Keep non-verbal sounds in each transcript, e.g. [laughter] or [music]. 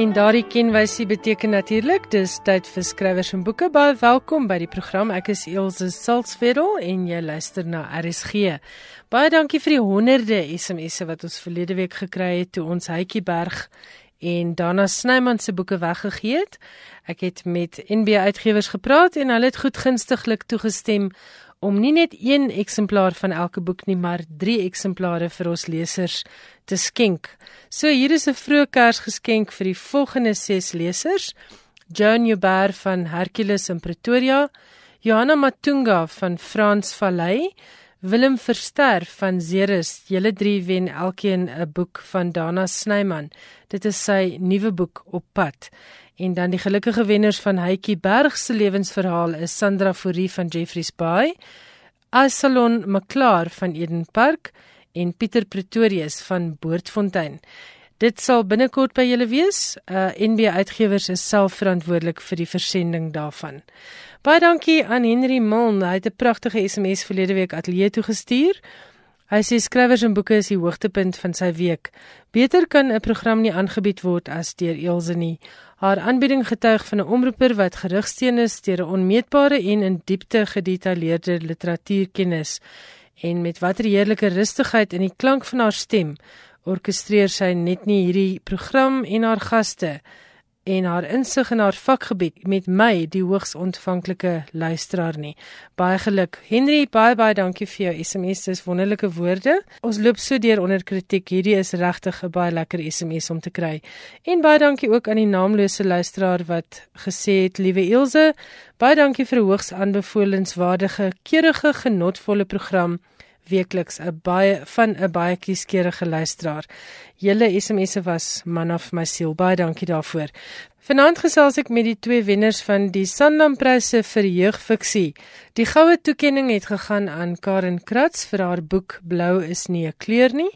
En daardie kenwysie beteken natuurlik dis tyd vir skrywers en boeke. Baie welkom by die program. Ek is Elsje Salzwetel en jy luister na RSG. Baie dankie vir die honderde SMS'e wat ons verlede week gekry het toe ons Hytjie Berg en Dana Snyman se boeke weggegee het. Ek het met NB Uitgewers gepraat en hulle het goedgunstiglik toegestem om nie net een eksemplaar van elke boek nie, maar 3 eksemplare vir ons lesers te skenk. So hier is 'n vroeë Kersgeskenk vir die volgende 6 lesers: Joan Joubert van Hercules in Pretoria, Johanna Matunga van Frans Vallei, Willem Verster van Zeres. Julle drie wen elkeen 'n boek van Dana Snyman. Dit is sy nuwe boek op pad. En dan die gelukkige wenners van Hytjie Berg se lewensverhaal is Sandra Fourie van Jeffreys Bay, Asalon McClar van Eden Park en Pieter Pretorius van Boortfontein. Dit sal binnekort by julle wees. Uh NB Uitgewers is self verantwoordelik vir die versending daarvan. Baie dankie aan Henry Milne. Hy het 'n pragtige SMS verlede week ateljee toe gestuur. Hy sê skrywers en boeke is die hoogtepunt van sy week. Beter kan 'n program nie aangebied word as deur Elsje nie. Haar aanbieding getuig van 'n omroeper wat gerigsteen is deur 'n onmeetbare en in diepte gedetailleerde literatuurkennis en met watter heerlike rustigheid in die klank van haar stem orkestreer sy net nie hierdie program en haar gaste en haar insig in haar vakgebied met my die hoogs ontvanklike luisteraar nie. Baie geluk. Henry, baie baie dankie vir jou SMS. Dis wonderlike woorde. Ons loop so deur onder kritiek. Hierdie is regtig 'n baie lekker SMS om te kry. En baie dankie ook aan die naamlose luisteraar wat gesê het, "Liewe Ilse, baie dankie vir 'n hoogs aanbevolenswaardige, keurige, genotvolle program." Weekliks 'n baie van 'n baie kieskeurige luisteraar. Julle SMS'e was man of my siel. Baie dankie daarvoor. Vanaand gesels ek met die twee wenners van die Sandampryse vir jeugfiksie. Die goue toekenning het gegaan aan Karen Kratz vir haar boek Blou is nie 'n kleur nie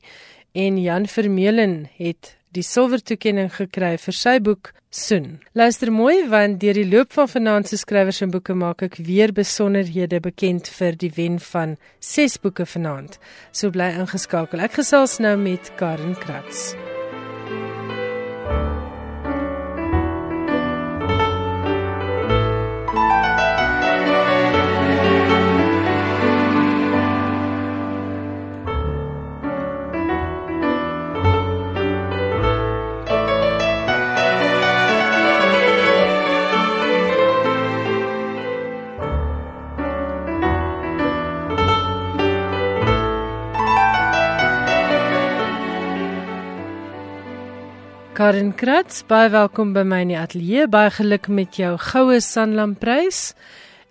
en Jan Vermeulen het die silwer toekenning gekry vir sy boek Soen. Luister mooi want deur die loop van vanaand se skrywers en boeke maak ek weer besonderhede bekend vir die wen van 6 boeke vanaand. So bly ingeskakel. Ek gesels nou met Karen Kratz. Karin Kratz, baie welkom by my in die ateljee. Baie geluk met jou goue Sanlam prys.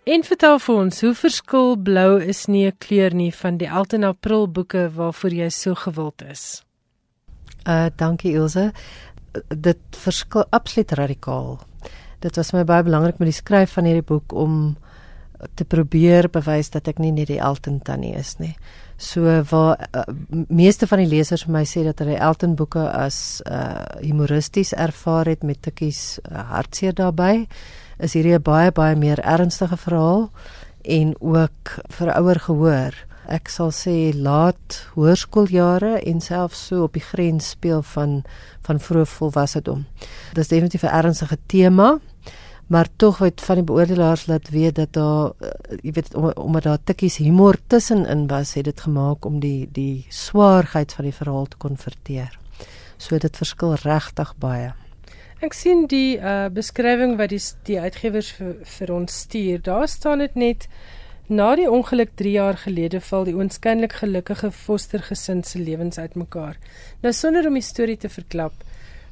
En vertel vir ons, hoe verskil blou is nie 'n kleur nie van die Elton April boeke waarvoor jy so gewild is? Uh dankie Ilse. Dit verskil absoluut radikaal. Dit was my baie belangrik met die skryf van hierdie boek om te probeer bewys dat ek nie net die Elton tannie is nie. So waar uh, meeste van die lesers vir my sê dat hulle Elton boeke as uh humoristies ervaar het met tikkies uh, hartseer daarbey, is hierdie 'n baie baie meer ernstige verhaal en ook vir ouer gehoor. Ek sal sê laat hoërskooljare en selfs so op die grens speel van van vroeë volwassedom. Dit is definitief 'n ernstige tema maar tog het van die beoordelaars laat weet dat daar uh, jy weet om, omdat daar tikkies humor tussenin was het dit gemaak om die die swaarheid van die verhaal te konverteer. So dit verskil regtig baie. Ek sien die uh, beskrywing wat die die uitgewers vir, vir ons stuur. Daar staan dit net na die ongeluk 3 jaar gelede val die oënskynlik gelukkige fostergesin se lewens uitmekaar. Nou sonder om die storie te verklap,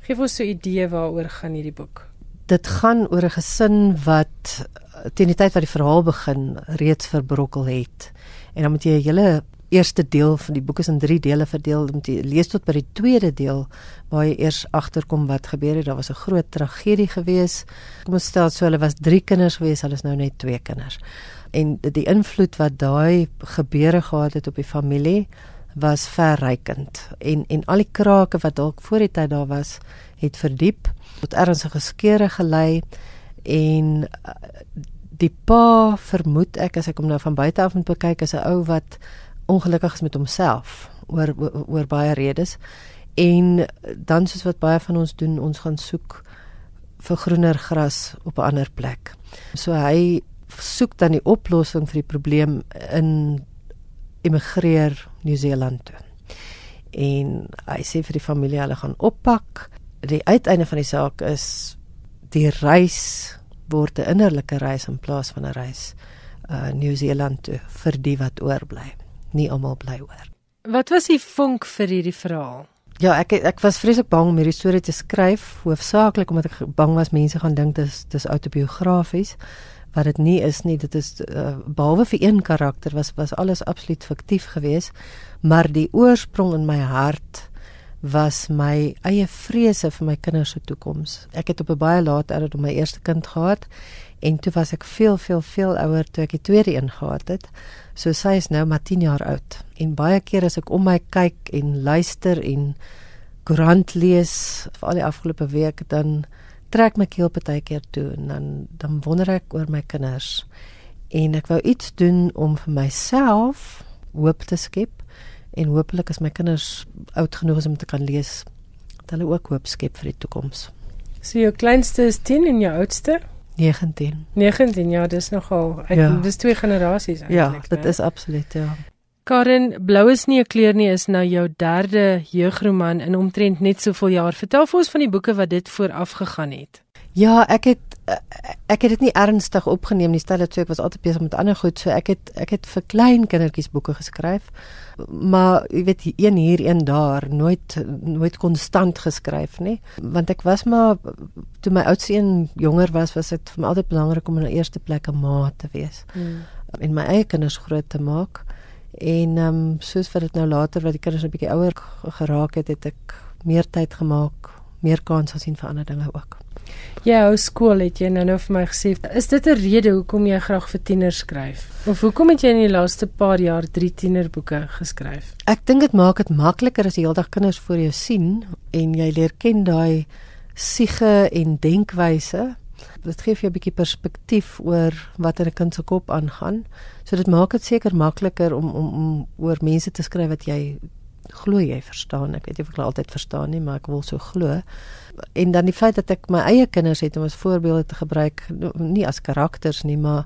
gee ons so 'n idee waaroor gaan hierdie boek dit gaan oor 'n gesin wat eh, teen die tyd wat die verhaal begin reeds verbrokkel het. En dan moet jy 'n hele eerste deel van die boek is in 3 dele verdeel. Moet jy lees tot by die tweede deel waar jy eers agterkom wat gebeur het. Daar was 'n groot tragedie gewees. Kom ons stel so hulle was 3 kinders gewees, hulle is nou net 2 kinders. En die invloed wat daai gebeure gehad het op die familie was verrykend. En en al die krake wat dalk voor die tyd daar was, het verdiep tot ernstige skeure gelei en uh, die pa vermoed ek as ek hom nou van buite af moet kyk as 'n ou wat ongelukkig is met homself oor, oor oor baie redes En dan soos wat baie van ons doen, ons gaan soek vir groener gras op 'n ander plek. So hy soek dan die oplossing vir die probleem in immigreer Nieu-Seeland toe. En hy sê vir die familie hulle gaan oppak. Die uiteinde van die saak is die reis word 'n innerlike reis in plaas van 'n reis uh Nieu-Seeland toe vir die wat oorbly. Nie almal bly oor. Wat was die vonk vir hierdie verhaal? Ja, ek ek was vreeslik bang om hierdie storie te skryf, hoofsaaklik omdat ek bang was mense gaan dink dis dis autobiografies wat dit nie is nie. Dit is uh, behalwe vir een karakter was was alles absoluut fiktief geweest, maar die oorsprong in my hart was my eie vrese vir my kinders se toekoms. Ek het op 'n baie laat ouderdom my eerste kind gehad en toe was ek veel veel veel ouer toe ek die tweede een gehad het. So sy is nou maar 10 jaar oud en baie keer as ek om my kyk en luister en koerant lees vir al die afgelope week dan trek my keel partykeer toe en dan dan wonder ek oor my kinders en ek wou iets doen om vir myself hoop te skep en hopelik as my kinders oud genoeg is om te kan lees dat hulle ook hoop skep vir die toekoms. So jou kleinste is 10 en jou oudste 19. 19 ja, dis nogal ek, Ja. dis twee generasies eintlik. Ja, dit is absoluut ja. Karen, Blou is nie 'n kleur nie is nou jou derde jeugroman in omtrent net soveel jaar. Vertel vir ons van die boeke wat dit vooraf gegaan het. Ja, ek het ek het dit nie ernstig opgeneem nie. Stel dit so ek was altyd besig met ander goed. So ek het ek het vir klein kindertjies boeke geskryf. Maar jy weet een hier een daar, nooit nooit konstant geskryf nie. Want ek was maar toe my oudste een jonger was, was dit vir my altyd belangrik om in die eerste plek 'n ma te wees Hmm. en my eie kinders groot te maak. En ehm um, soos wat dit nou later wat die kinders 'n bietjie ouer geraak het, het ek meer tyd gemaak, meer kans gesien vir ander dinge ook. Ja, ou skool het jy nou nou vir my gesê. Is dit 'n rede hoekom jy graag vir tieners skryf? Of hoekom het jy in die laaste paar jaar 3 tienerboeke geskryf? Ek dink dit maak dit makliker as jy heeldag kinders voor jou sien en jy leer ken daai siege en denkwyse. Dit gee vir jou 'n bietjie perspektief oor wat in 'n kind se kop aangaan. So dit maak dit seker makliker om om om oor mense te skryf wat jy glo jy verstaan. Ek weet nie of ek altyd verstaan nie, maar ek wil so glo. En dan die feit dat ek my eie kinders het om as voorbeelde te gebruik, nie as karakters nie, maar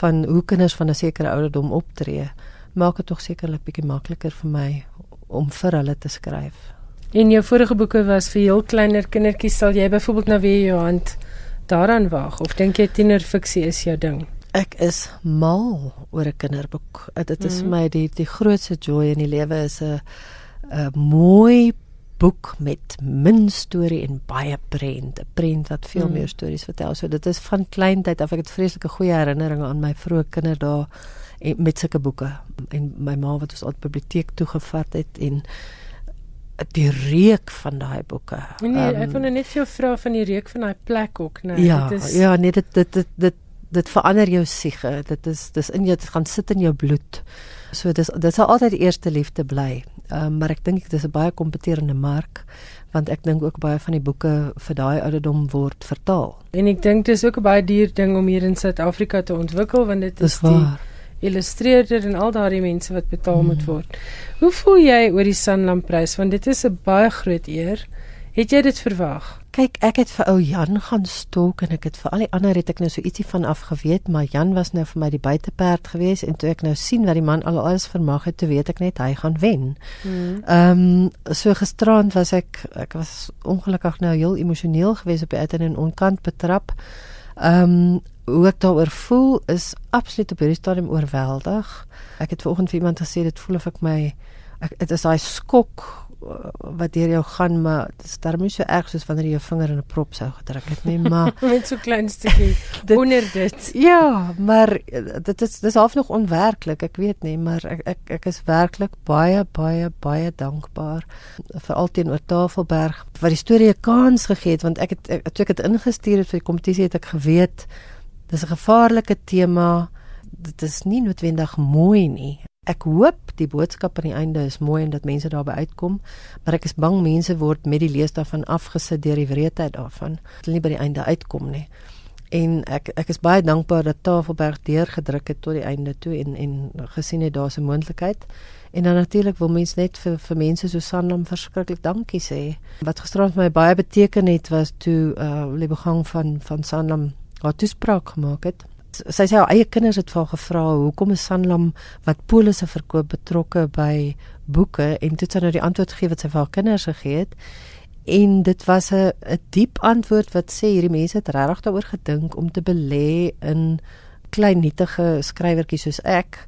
van hoe kinders van 'n sekere ouderdom optree, maak dit tog sekerlik bietjie makliker vir my om vir hulle te skryf. En jou vorige boeke was vir heel kleiner kindertjies. Sal jy byvoorbeeld nou weer jou hand daaraan waag of dink jy tienerfiksie is jou ding? Ek is mal oor 'n kinderboek. Dit is Mhm. vir my die die grootste joy in die lewe is 'n 'n mooi boek met min storie en baie prent, 'n prent wat veel Mm. meer stories vertel. So dit is van kleintyd af ek het vreeslike goeie herinneringe aan my vroeë kinderdae en met sulke boeke. En my ma wat ons al biblioteek toe gevat het en die reuk van daai boeke. Nee, Ehm, ek wil nou net vir jou vra van die reuk van daai plek ook, né? ja, dit is ja, nee, dit dit dit dit dit verander jou siege. Dit is dis in jou dit gaan sit in jou bloed. So dis dit sal altyd die eerste liefde bly. Ehm um, maar ek dink dit is 'n baie kompeterende mark want ek dink ook baie van die boeke vir daai ouderdom word vertaal. En ek dink dis ook 'n baie duur ding om hier in Suid-Afrika te ontwikkel want dit Dis is die illustreerder en al daardie mense wat betaal Mm. moet word. Hoe voel jy oor die Sanlam prys want dit is 'n baie groot eer. Het jy dit verwag? Kyk, ek het vir ou Jan gaan stalk en ek het vir al die ander het ek nou so ietsie van af geweet, maar Jan was nou vir my die buiteperd geweest en toe ek nou sien wat die man al alles vermag het, toe weet ek net hy gaan wen. Hmm. Ehm um, so gisterand was ek ek was ongelukkig nou heel emosioneel geweest op die uit en onkant betrap. Ehm um, hoe ek daaroor voel is absoluut op hierdie stadium oorweldig. Ek het vanoggend vir iemand gesê dit voel of ek my ek dit is daai skok wat deur jou gaan maar dit is darm nie so erg soos wanneer jy jou vinger in 'n prop sou gedruk het nie maar [laughs] Met so klein stukkie [laughs] Dit- onder dit. Ja, maar eh, dit is dis half nog onwerklik, ek weet nie, maar ek ek ek is werklik baie baie baie dankbaar veral teenoor Tafelberg wat die storie 'n kans gegee het want ek het ek, toe ek dit ingestuur het vir die kompetisie het ek geweet dis 'n gevaarlike tema. Dit is nie noodwendig mooi nie. Ek hoop die boodskap aan die einde is mooi en dat mense daarby uitkom, maar ek is bang mense word met die lees daarvan afgesit deur die wreedheid daarvan. Hulle nie by die einde uitkom nie. En ek ek is baie dankbaar dat Tafelberg deurgedruk het tot die einde toe en en gesien het daar's 'n moontlikheid En dan natuurlik wil mens net vir vir mense so Sanlam verskriklik dankie sê. Wat gisterand vir my baie beteken het was toe uh Lebogang van van Sanlam haar toespraak gemaak het. Sy sê haar eie kinders het vir haar gevra hoekom is Sanlam wat polisse verkoop betrokke by boeke en toe sy nou die antwoord gegee wat sy vir haar kinders gegee het. En dit was 'n 'n diep antwoord wat sê hierdie mense het regtig daaroor gedink om te belê in klein nietige skrywertjies soos ek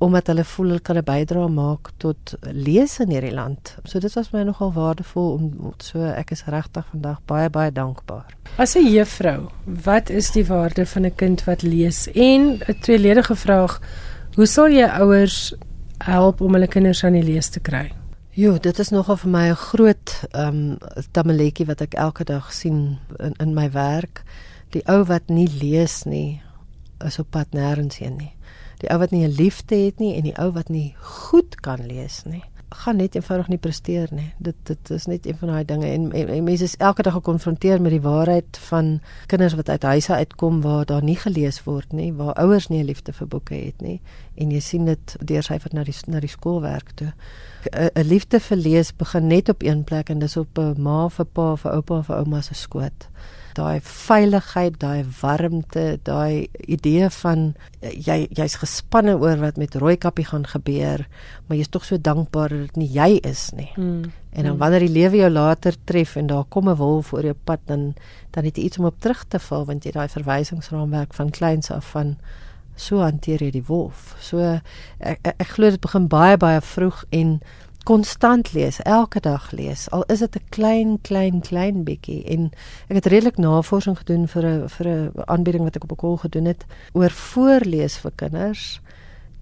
omdat hulle voel hulle kan 'n bydrae maak tot lees in hierdie land. So dit was my nogal waardevol om so ek is regtig vandag baie baie dankbaar. As 'n juffrou, wat is die waarde van 'n kind wat lees? En 'n tweeledige vraag, hoe sal jy ouers help om hulle kinders aan die lees te kry? Jo, dit is nogal vir my 'n groot ehm um, tamaletjie wat ek elke dag sien in in my werk. Die ou wat nie lees nie, is op pad nêrens heen nie. Die ou wat nie 'n liefde het nie en die ou wat nie goed kan lees nie, gaan net eenvoudig nie presteer nie. Dit dit is net een van daai dinge en, en, en mense is elke dag gekonfronteer met die waarheid van kinders wat uit huise uitkom waar daar nie gelees word nie, waar ouers nie 'n liefde vir boeke het nie en jy sien dit deursyfer na die na die skoolwerk toe. 'n liefde vir lees begin net op een plek en dis op 'n ma vir pa vir oupa vir ouma se skoot. Daai veiligheid, daai warmte, daai idee van jy jy's gespanne oor wat met Rooikappie gaan gebeur, maar jy's tog so dankbaar dat dit nie jy is nie. Mm. En dan wanneer die lewe jou later tref en daar kom 'n wolf oor jou pad dan dan het jy iets om op terug te val want jy daai verwysingsraamwerk van kleins af van so hanteer jy die wolf. So ek ek, ek glo dit begin baie baie vroeg en konstant lees, elke dag lees. Al is dit 'n klein klein klein bietjie en ek het redelik navorsing gedoen vir 'n vir 'n aanbieding wat ek op 'n kol gedoen het oor voorlees vir kinders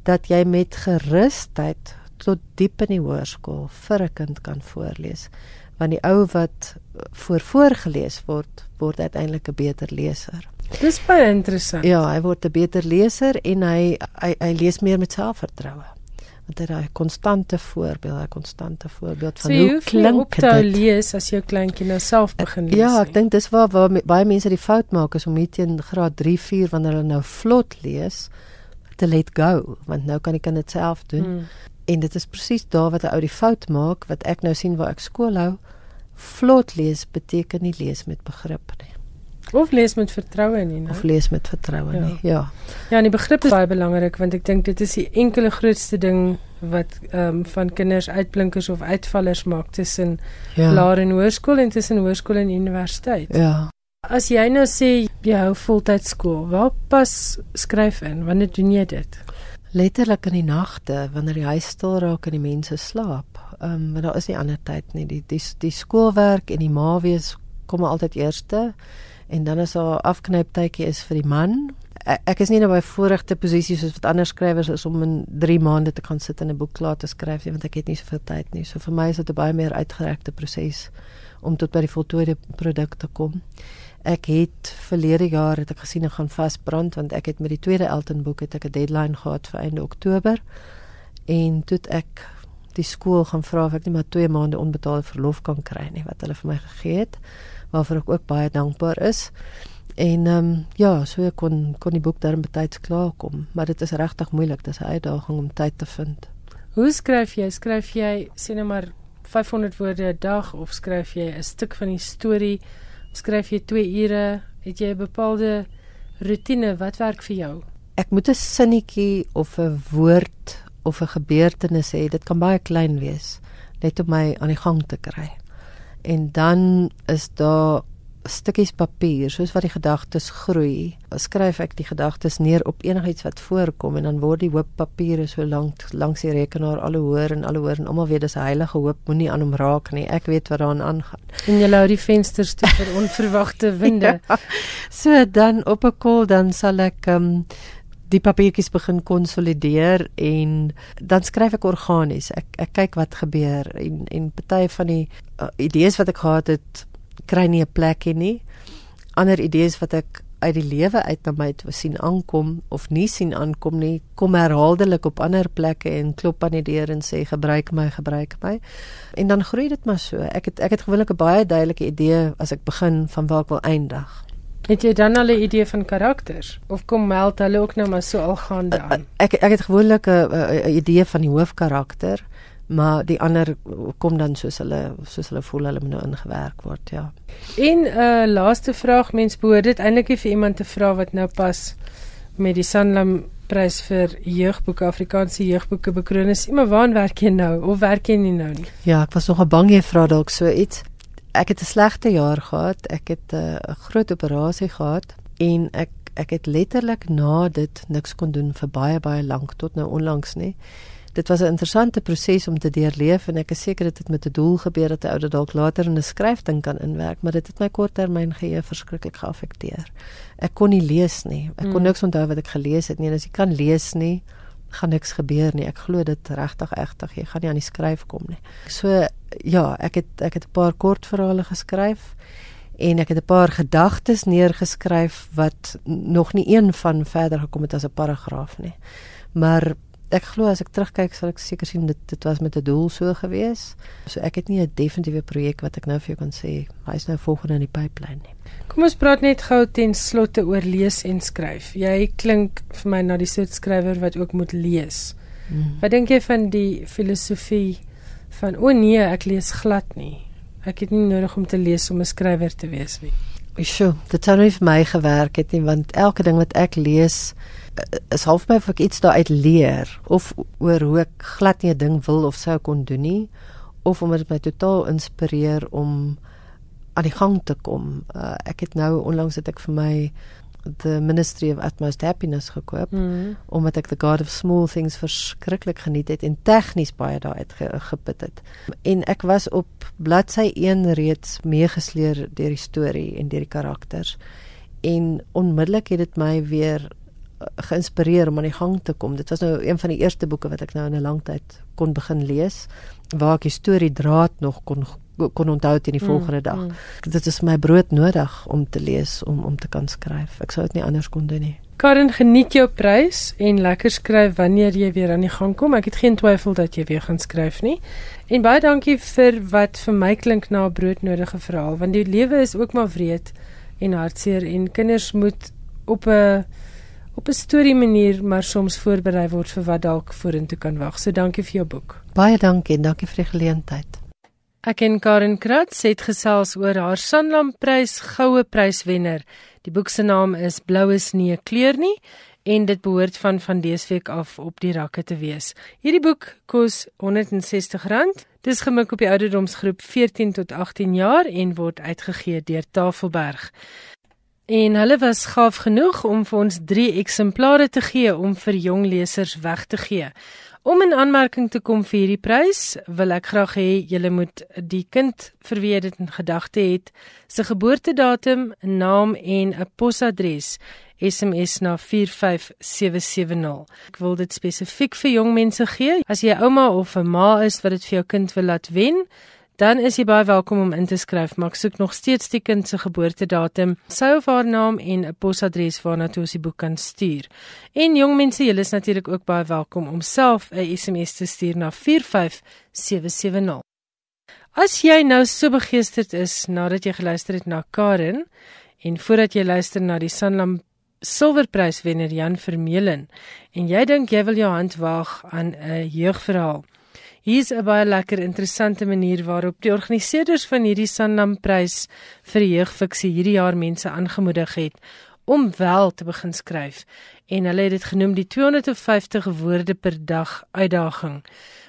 dat jy met gerusheid tot diep in die hoërskool vir 'n kind kan voorlees. Want die ou wat voor voorgeles word, word uiteindelik 'n beter leser. Dis baie interessant. Ja, hy word 'n beter leser en hy hy, hy lees meer met selfvertroue. Want hy het 'n konstante voorbeeld, 'n konstante voorbeeld van so, hoe klink dit. Jy lees as jou kleintjie nou self begin lees. Ja, ek dink dis waar waar baie mense die fout maak is om hier teen graad 3, 4 wanneer hulle nou vlot lees te let go, want nou kan die kind dit self doen. Hmm. En dit is presies daar wat 'n ou die fout maak wat ek nou sien waar ek skool hou. Vlot lees beteken nie lees met begrip nie. Of lees met vertroue nie, né? Of lees met vertroue ja. nie. Ja. Ja, die begrip is baie belangrik want ek dink dit is die enkele grootste ding wat ehm um, van kinders uitblinkers of uitvallers maak tussen ja. laer en hoërskool en tussen hoërskool en universiteit. Ja. As jy nou sê jy hou voltyds skool, waar pas skryf in? Wanneer doen jy dit? Letterlik in die nagte wanneer die huis stil raak en die mense slaap. Ehm um, want daar is nie ander tyd nie. Die die die skoolwerk en die ma wees kom altyd eerste en dan is haar afknyptydjie is vir die man. Ek, ek is nie nou by voorregte posisies soos wat ander skrywers is om in 3 maande te kan sit en 'n boek klaar te skryf nie want ek het nie soveel tyd nie. So vir my is dit 'n baie meer uitgerekte proses om tot by die voltooide produk te kom. Ek het verlede jaar het ek gesien ek gaan vasbrand want ek het met die tweede Elton boek het ek 'n deadline gehad vir einde Oktober en toe ek die skool gaan vra of ek net maar 2 maande onbetaalde verlof kan kry nie wat hulle vir my gegee het waarvoor ek ook baie dankbaar is. En ehm um, ja, so ek kon kon die boek daarin betyds klaar kom, maar dit is regtig moeilik, dit is 'n uitdaging om tyd te vind. Hoe skryf jy? Skryf jy sê net maar 500 woorde 'n dag of skryf jy 'n stuk van die storie? Skryf jy 2 ure? Het jy 'n bepaalde rotine wat werk vir jou? Ek moet 'n sinnetjie of 'n woord of 'n gebeurtenis hê. Dit kan baie klein wees net om my aan die gang te kry en dan is daar stukkies papier soos wat die gedagtes groei skryf ek die gedagtes neer op enigiets wat voorkom en dan word die hoop papiere so lank langs die rekenaar al hoor en al hoor en almal weet dis 'n heilige hoop moenie aan hom raak nie. Ek weet wat daaraan aangaan. En jy hou die vensters toe vir [laughs] onverwagte winde. Ja, so dan op 'n kol dan sal ek um, die papiertjies begin konsolideer en dan skryf ek organies. Ek ek kyk wat gebeur en en party van die uh, idees wat ek gehad het kry nie 'n plek nie. Ander idees wat ek uit die lewe uit na my toe sien aankom of nie sien aankom nie, kom herhaaldelik op ander plekke en klop aan die deur en sê gebruik my, gebruik my. En dan groei dit maar so. Ek het ek het gewoonlik 'n baie duidelike idee as ek begin van waar ek wil eindig. Het jy dan al 'n idee van karakters of kom meld hulle ook nou maar so algaande aan? Ek ek het gewoonlik 'n idee van die hoofkarakter, maar die ander kom dan soos hulle soos hulle voel hulle moet nou ingewerk word, ja. En 'n uh, laaste vraag, mens behoort dit eintlik vir iemand te vra wat nou pas met die Sanlam prys vir jeugboeke Afrikaanse jeugboeke bekroon is. Maar waar werk jy nou of werk jy nie nou nie? Ja, ek was nog bang jy vra dalk so iets. Ek het 'n slegte jaar gehad. Ek het eh, 'n uh, groot operasie gehad en ek ek het letterlik na dit niks kon doen vir baie baie lank tot nou onlangs nie dit was 'n interessante proses om te deurleef en ek is seker dit het met 'n doel gebeur dat 'n ou dit dalk later in 'n skryfding kan inwerk, maar dit het my korttermyn geheue verskriklik geaffekteer. Ek kon nie lees nie. Ek kon hmm. niks onthou wat ek gelees het nie. En as jy kan lees nie, gaan niks gebeur nie. Ek glo dit regtig egtig. Jy gaan nie aan die skryf kom nie. So ja, ek het ek het 'n paar kortverhale geskryf en ek het 'n paar gedagtes neergeskryf wat nog nie een van verder gekom het as 'n paragraaf nie. Maar ek glo as ek terugkyk sal ek seker sien dit dit was met 'n doel so gewees. So ek het nie 'n definitiewe projek wat ek nou vir jou kan sê hy is nou volgende in die pipeline nie. Kom ons praat net gou ten slotte oor lees en skryf. Jy klink vir my na die soort skrywer wat ook moet lees. Hmm. Wat dink jy van die filosofie van o nee, ek lees glad nie. Ek het nie nodig om te lees om 'n skrywer te wees nie. Sjoe, dit het nie vir my gewerk het nie want elke ding wat ek lees is half my ek iets daaruit leer of oor hoe ek glad nie 'n ding wil of sou kon doen nie of om dit my totaal inspireer om aan die gang te kom. Uh, ek het nou onlangs het ek vir my the Ministry of Utmost Happiness gekoop mm. omdat ek the God of Small Things verskriklik geniet het en tegnies baie daaruit ge, geput het. En ek was op bladsy 1 reeds meegesleer deur die storie en deur die karakters en onmiddellik het dit my weer geïnspireer om aan die gang te kom. Dit was nou een van die eerste boeke wat ek nou in 'n lang tyd kon begin lees waar ek die storie draad nog kon kon onthou teen die mm, volgende dag. Mm. Dit is my brood nodig om te lees om om te kan skryf. Ek sou dit nie anders kon doen nie. Karen, geniet jou prys en lekker skryf wanneer jy weer aan die gang kom. Ek het geen twyfel dat jy weer gaan skryf nie. En baie dankie vir wat vir my klink na 'n broodnodige verhaal want die lewe is ook maar wreed en hartseer en kinders moet op 'n op 'n storie manier maar soms voorberei word vir wat dalk vorentoe kan wag. So dankie vir jou boek. Baie dankie en dankie vir die geleentheid. Ek en Karen Kratz het gesels oor haar Sanlam Prys goue pryswenner. Die boek se naam is Blou is nie 'n kleur nie en dit behoort van van dese week af op die rakke te wees. Hierdie boek kos R160. Dis gemik op die ouderdomsgroep 14 tot 18 jaar en word uitgegee deur Tafelberg. En hulle was gaaf genoeg om vir ons 3 eksemplare te gee om vir jong lesers weg te gee. Om 'n aanmerking te kom vir hierdie prys, wil ek graag hê julle moet die kind vir wie dit in gedagte het, se geboortedatum, naam en 'n posadres SMS na 45770. Ek wil dit spesifiek vir jong mense gee. As jy ouma of 'n ma is wat dit vir jou kind wil laat wen, dan is jy baie welkom om in te skryf, maar ek soek nog steeds die kind se geboortedatum, sy of haar naam en 'n posadres waarna toe ons die boek kan stuur. En jong mense, julle is natuurlik ook baie welkom om self 'n SMS te stuur na 45770. As jy nou so begeesterd is nadat jy geluister het na Karen en voordat jy luister na die Sanlam Silverpryswenner Jan Vermeulen en jy dink jy wil jou hand waag aan 'n jeugverhaal Hier's 'n baie lekker interessante manier waarop die organiseerders van hierdie Sanlam Prys vir jeugfiksie hierdie jaar mense aangemoedig het om wel te begin skryf en hulle het dit genoem die 250 woorde per dag uitdaging.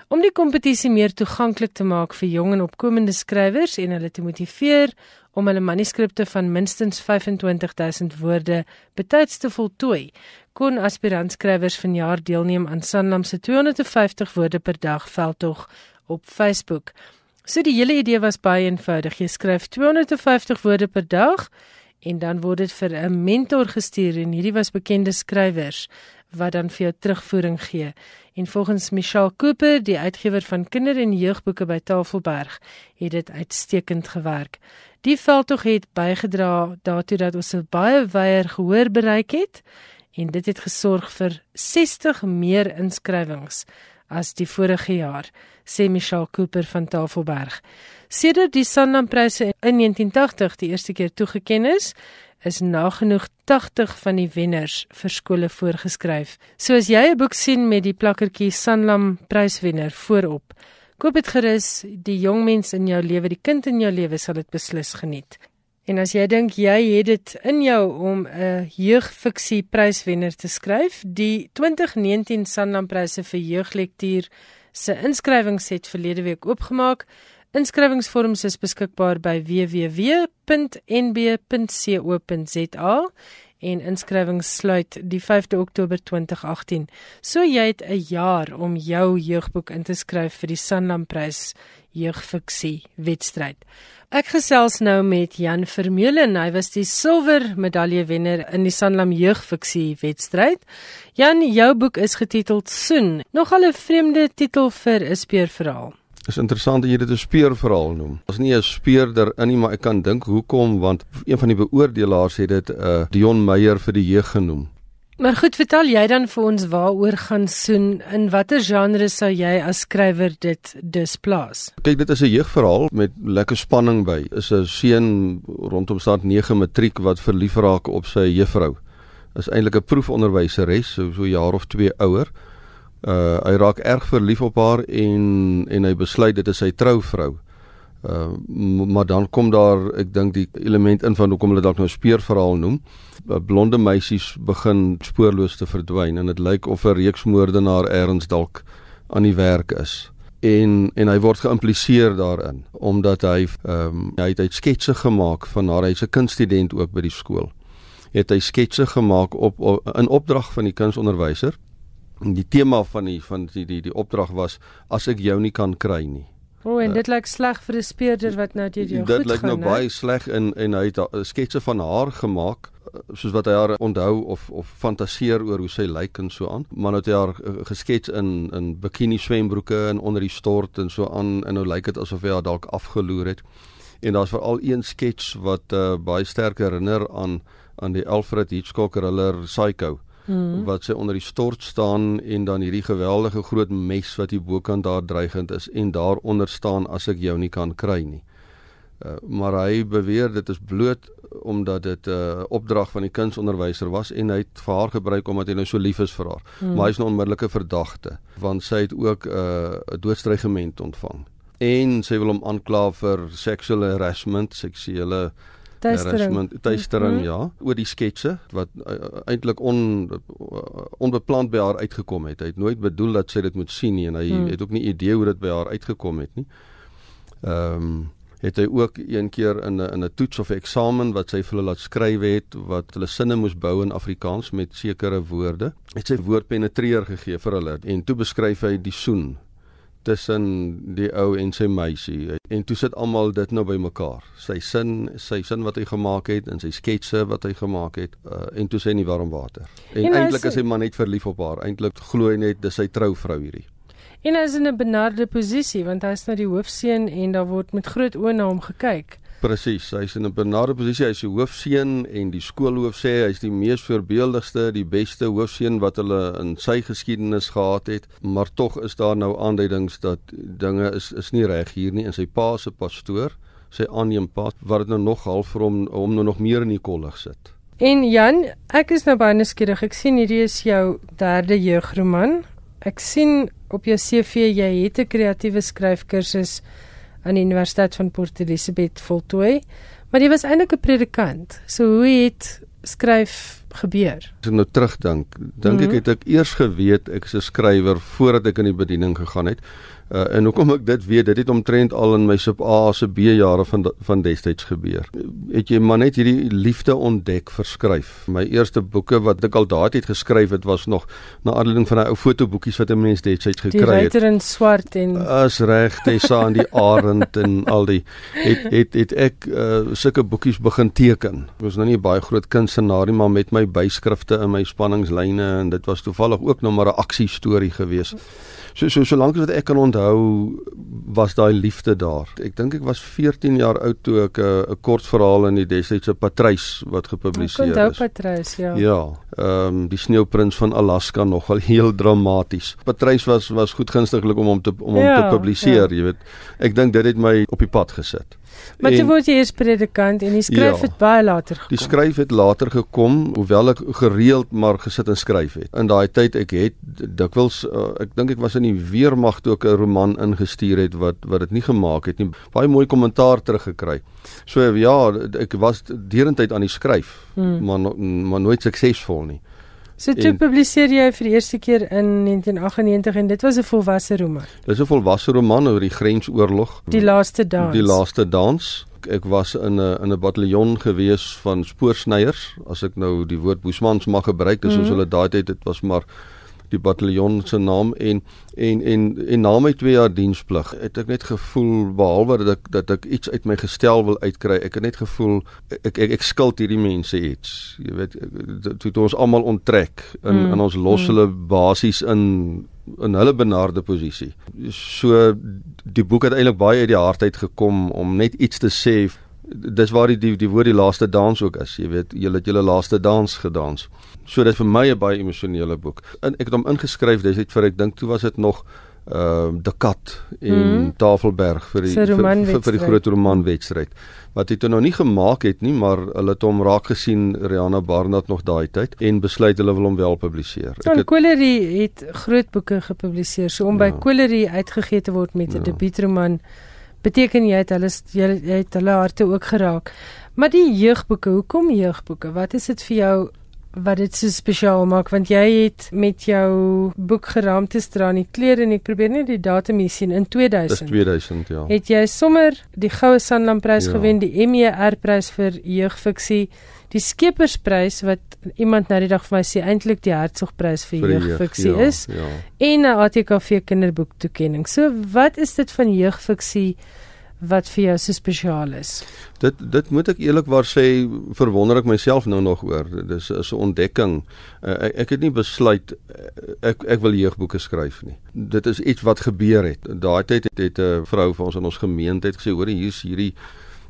Om die kompetisie meer toeganklik te maak vir jong en opkomende skrywers en hulle te motiveer om hulle manuskripte van minstens 25000 woorde betyds te voltooi, kon aspirantskrywers vanjaar deelneem aan Sanlam se 250 woorde per dag veldtog op Facebook. So die hele idee was baie eenvoudig. Jy skryf 250 woorde per dag en dan word dit vir 'n mentor gestuur en hierdie was bekende skrywers wat dan vir jou terugvoering gee. En volgens Michelle Cooper, die uitgewer van kinder- en jeugboeke by Tafelberg, het dit uitstekend gewerk. Die veldtog het bygedra daartoe dat ons 'n baie wyeer gehoor bereik het en dit het gesorg vir 60 meer inskrywings as die vorige jaar, sê Michelle Cooper van Tafelberg. Sedert die Sanlam Pryse in 1980 die eerste keer toegekend is, is nagenoeg 80 van die wenners vir skole voorgeskryf. So as jy 'n boek sien met die plakkertjie Sanlam pryswenner voorop, koop dit gerus. Die jong mens in jou lewe, die kind in jou lewe sal dit beslis geniet. En as jy dink jy het dit in jou om 'n jeugfiksie pryswenner te skryf, die 2019 Sanlam pryse vir jeuglektuur se inskrywings het verlede week oopgemaak. Inskrywingsvorms is beskikbaar by www.nb.co.za en inskrywings sluit die 5de Oktober 2018. So jy het 'n jaar om jou jeugboek in te skryf vir die Sanlam Prys jeugfiksie wedstryd. Ek gesels nou met Jan Vermeulen. Hy was die silwer medalje wenner in die Sanlam jeugfiksie wedstryd. Jan, jou boek is getiteld Soen. Nogal 'n vreemde titel vir 'n speurverhaal. Dis interessant dat jy dit 'n speurverhaal noem. Ons nie 'n speurder in nie, maar ek kan dink hoekom want een van die beoordelaars het dit 'n uh, Dion Meyer vir die jeug genoem. Maar goed, vertel jy dan vir ons waaroor gaan soen in watter genre sou jy as skrywer dit dus plaas? Kyk, dit is 'n jeugverhaal met lekker spanning by. Is 'n seun rondom staat 9 matriek wat verlief raak op sy juffrou. Is eintlik 'n proefonderwyseres, so so jaar of 2 ouer. Uh hy raak erg verlief op haar en en hy besluit dit is sy trouvrou. Uh maar dan kom daar ek dink die element in van hoekom hulle dalk nou speurverhaal noem. Uh, blonde meisies begin spoorloos te verdwyn en dit lyk of 'n reeksmoordenaar eers dalk aan die werk is. En en hy word geïmpliseer daarin omdat hy ehm um, hy het, het sketse gemaak van haar hy's 'n kunststudent ook by die skool. Het hy sketse gemaak op, op in opdrag van die kunsonderwyser die tema van die van die die die opdrag was as ek jou nie kan kry nie. O, oh, en dit uh, lyk sleg vir 'n speurder wat nou deur jou dit goed gaan. Dit lyk nou he? baie sleg in en hy het sketse van haar gemaak eh, soos wat hy haar onthou of of fantaseer oor hoe sy lyk en so aan. Maar nou het hy haar uh, geskets in in bikini swembroeke en onder die stort en so aan en nou lyk dit asof hy haar dalk afgeloer het. En daar's veral een skets wat uh, baie sterk herinner aan aan die Alfred Hitchcock thriller Psycho hmm. wat sy onder die stort staan en dan hierdie geweldige groot mes wat hier bokant daar dreigend is en daaronder staan as ek jou nie kan kry nie. Uh, maar hy beweer dit is bloot omdat dit 'n uh, opdrag van die kunsonderwyser was en hy het vir haar gebruik omdat hy nou so lief is vir haar. Hmm. Maar hy is 'n onmiddellike verdagte want sy het ook 'n uh, doodstreigement ontvang en sy wil hom aankla vir sexual harassment, seksuele uh, Tuistering, tuistering mm -hmm. ja, oor die sketse wat uh, eintlik on uh, onbeplant by haar uitgekom het. Hy het nooit bedoel dat sy dit moet sien nie en hy mm. het ook nie idee hoe dit by haar uitgekom het nie. Ehm um, het hy ook een keer in 'n in 'n toets of eksamen wat sy vir hulle laat skryf het wat hulle sinne moes bou in Afrikaans met sekere woorde. Het sy woord penetreer gegee vir hulle en toe beskryf hy die soen tussen die ou en sy meisie. En toe sit almal dit nou bymekaar sy sin sy sin wat hy gemaak het en sy sketse wat hy gemaak het uh, en toe sy in die warm water. En ja, eintlik is hy maar net verlief op haar. Eintlik glo hy net dis sy trouvrou hierdie. En hy is in 'n benarde posisie want hy is nou die hoofseun en daar word met groot oë na hom gekyk Presies, hy's in 'n benade posisie, hy's die hoofseun en die skoolhoof sê hy's die mees voorbeeldigste, die beste hoofseun wat hulle in sy geskiedenis gehad het, maar tog is daar nou aanduidings dat dinge is is nie reg hier nie in sy pa se pastoor, sy aanneempa wat dit nou nog half vir hom om nou nog meer in die kollig sit. En Jan, ek is nou baie nuuskierig. Ek sien hierdie is jou derde jeugroman. Ek sien op jou CV jy het 'n kreatiewe skryfkursus aan die Universiteit van Port Elizabeth voltooi. Maar jy was eintlik 'n predikant. So hoe het skryf gebeur? As ek nou terugdink, dink mm -hmm. ek mhm. het ek eers geweet ek is 'n skrywer voordat ek in die bediening gegaan het. Uh, en hoekom ek dit weet, dit het omtrent al in my sub A se B jare van van destyds gebeur. Het jy maar net hierdie liefde ontdek vir skryf. My eerste boeke wat ek al daai tyd geskryf het was nog na aanleiding van 'n ou fotoboekies wat 'n mens destyds gekry het. Die ruiter in swart en as reg Tessa en die arend en al die het het het ek uh, sulke boekies begin teken. Ek was nou nie baie groot kunstenaar nie, maar met my byskrifte in my spanningslyne en dit was toevallig ook nog maar 'n aksie storie geweest. So so solank as wat ek kan onthou was daai liefde daar. Ek dink ek was 14 jaar oud toe ek 'n uh, 'n kort verhaal in die destydse Patrys wat gepubliseer is. Onthou Patrys, ja. Ja, ehm um, die sneeuprins van Alaska nogal heel dramaties. Patrys was was goed gunstiglik om hom te om hom ja, te publiseer, ja. jy weet. Ek dink dit het my op die pad gesit. Maar jy word jy eers predikant en die skryf ja, het baie later gekom. Die skryf het later gekom, hoewel ek gereeld maar gesit en skryf het. In daai tyd ek het dikwels uh, ek dink ek was in die weermag toe ek 'n roman ingestuur het wat wat dit nie gemaak het nie. Baie mooi kommentaar teruggekry. So ja, ek was derentyd aan die skryf, hmm. maar maar nooit suksesvol nie. So toe publiseer jy vir die eerste keer in 1998 en dit was 'n volwasse roman. Dis 'n volwasse roman oor die grensoorlog. Die laaste dans. Die laaste dans. Ek was in 'n in 'n bataljon gewees van spoorsnyers, as ek nou die woord boesmans mag gebruik, dis mm -hmm. soos hulle daai tyd dit was maar die bataljon se naam en en en en na my 2 jaar diensplig het ek net gevoel behalwe dat ek dat ek iets uit my gestel wil uitkry ek het net gevoel ek ek, ek skuld hierdie mense iets jy weet toe toe ons almal onttrek in mm. in ons los hulle mm. basies in in hulle benarde posisie so die boek het eintlik baie uit die hart uit gekom om net iets te sê dis waar die die, die woord die laaste dans ook is. Jy weet, jy het julle laaste dans gedans. So dit is vir my 'n baie emosionele boek. En ek het hom ingeskryf, dis net vir ek dink toe was dit nog ehm uh, De Kat in hmm. Tafelberg vir die vir, vir, vir die groot romanwedstryd wat hy toe nog nie gemaak het nie maar hulle het hom raak gesien Rihanna Barnard nog daai tyd en besluit hulle wil hom wel publiseer. Ek het Colery het groot boeke gepubliseer so om ja. by Colery uitgegee te word met 'n ja. debuutroman beteken jy het hulle jy het hulle harte ook geraak. Maar die jeugboeke, hoekom jeugboeke? Wat is dit vir jou wat dit so spesiaal maak want jy het met jou boek geraamte staan die klere en ek probeer net die datum hier sien in 2000. Dis 2000 ja. Het jy sommer die goue Sanlam prys ja. gewen, die MER prys vir jeugfiksie, die Skepersprys wat iemand nou die dag vir my sê eintlik die Hertzogprys vir, vir jeugfiksie jeug, ja, is ja. en 'n ATKV kinderboek toekenning. So wat is dit van jeugfiksie wat vir jou so spesiaal is? Dit dit moet ek eerlikwaar sê verwonder ek myself nou nog oor. Dis is 'n ontdekking. Uh, ek, ek het nie besluit eh, ek ek wil jeugboeke skryf nie. Dit is iets wat gebeur het. Daai tyd het 'n vrou van ons in ons gemeenskap gesê hoor hier's hierdie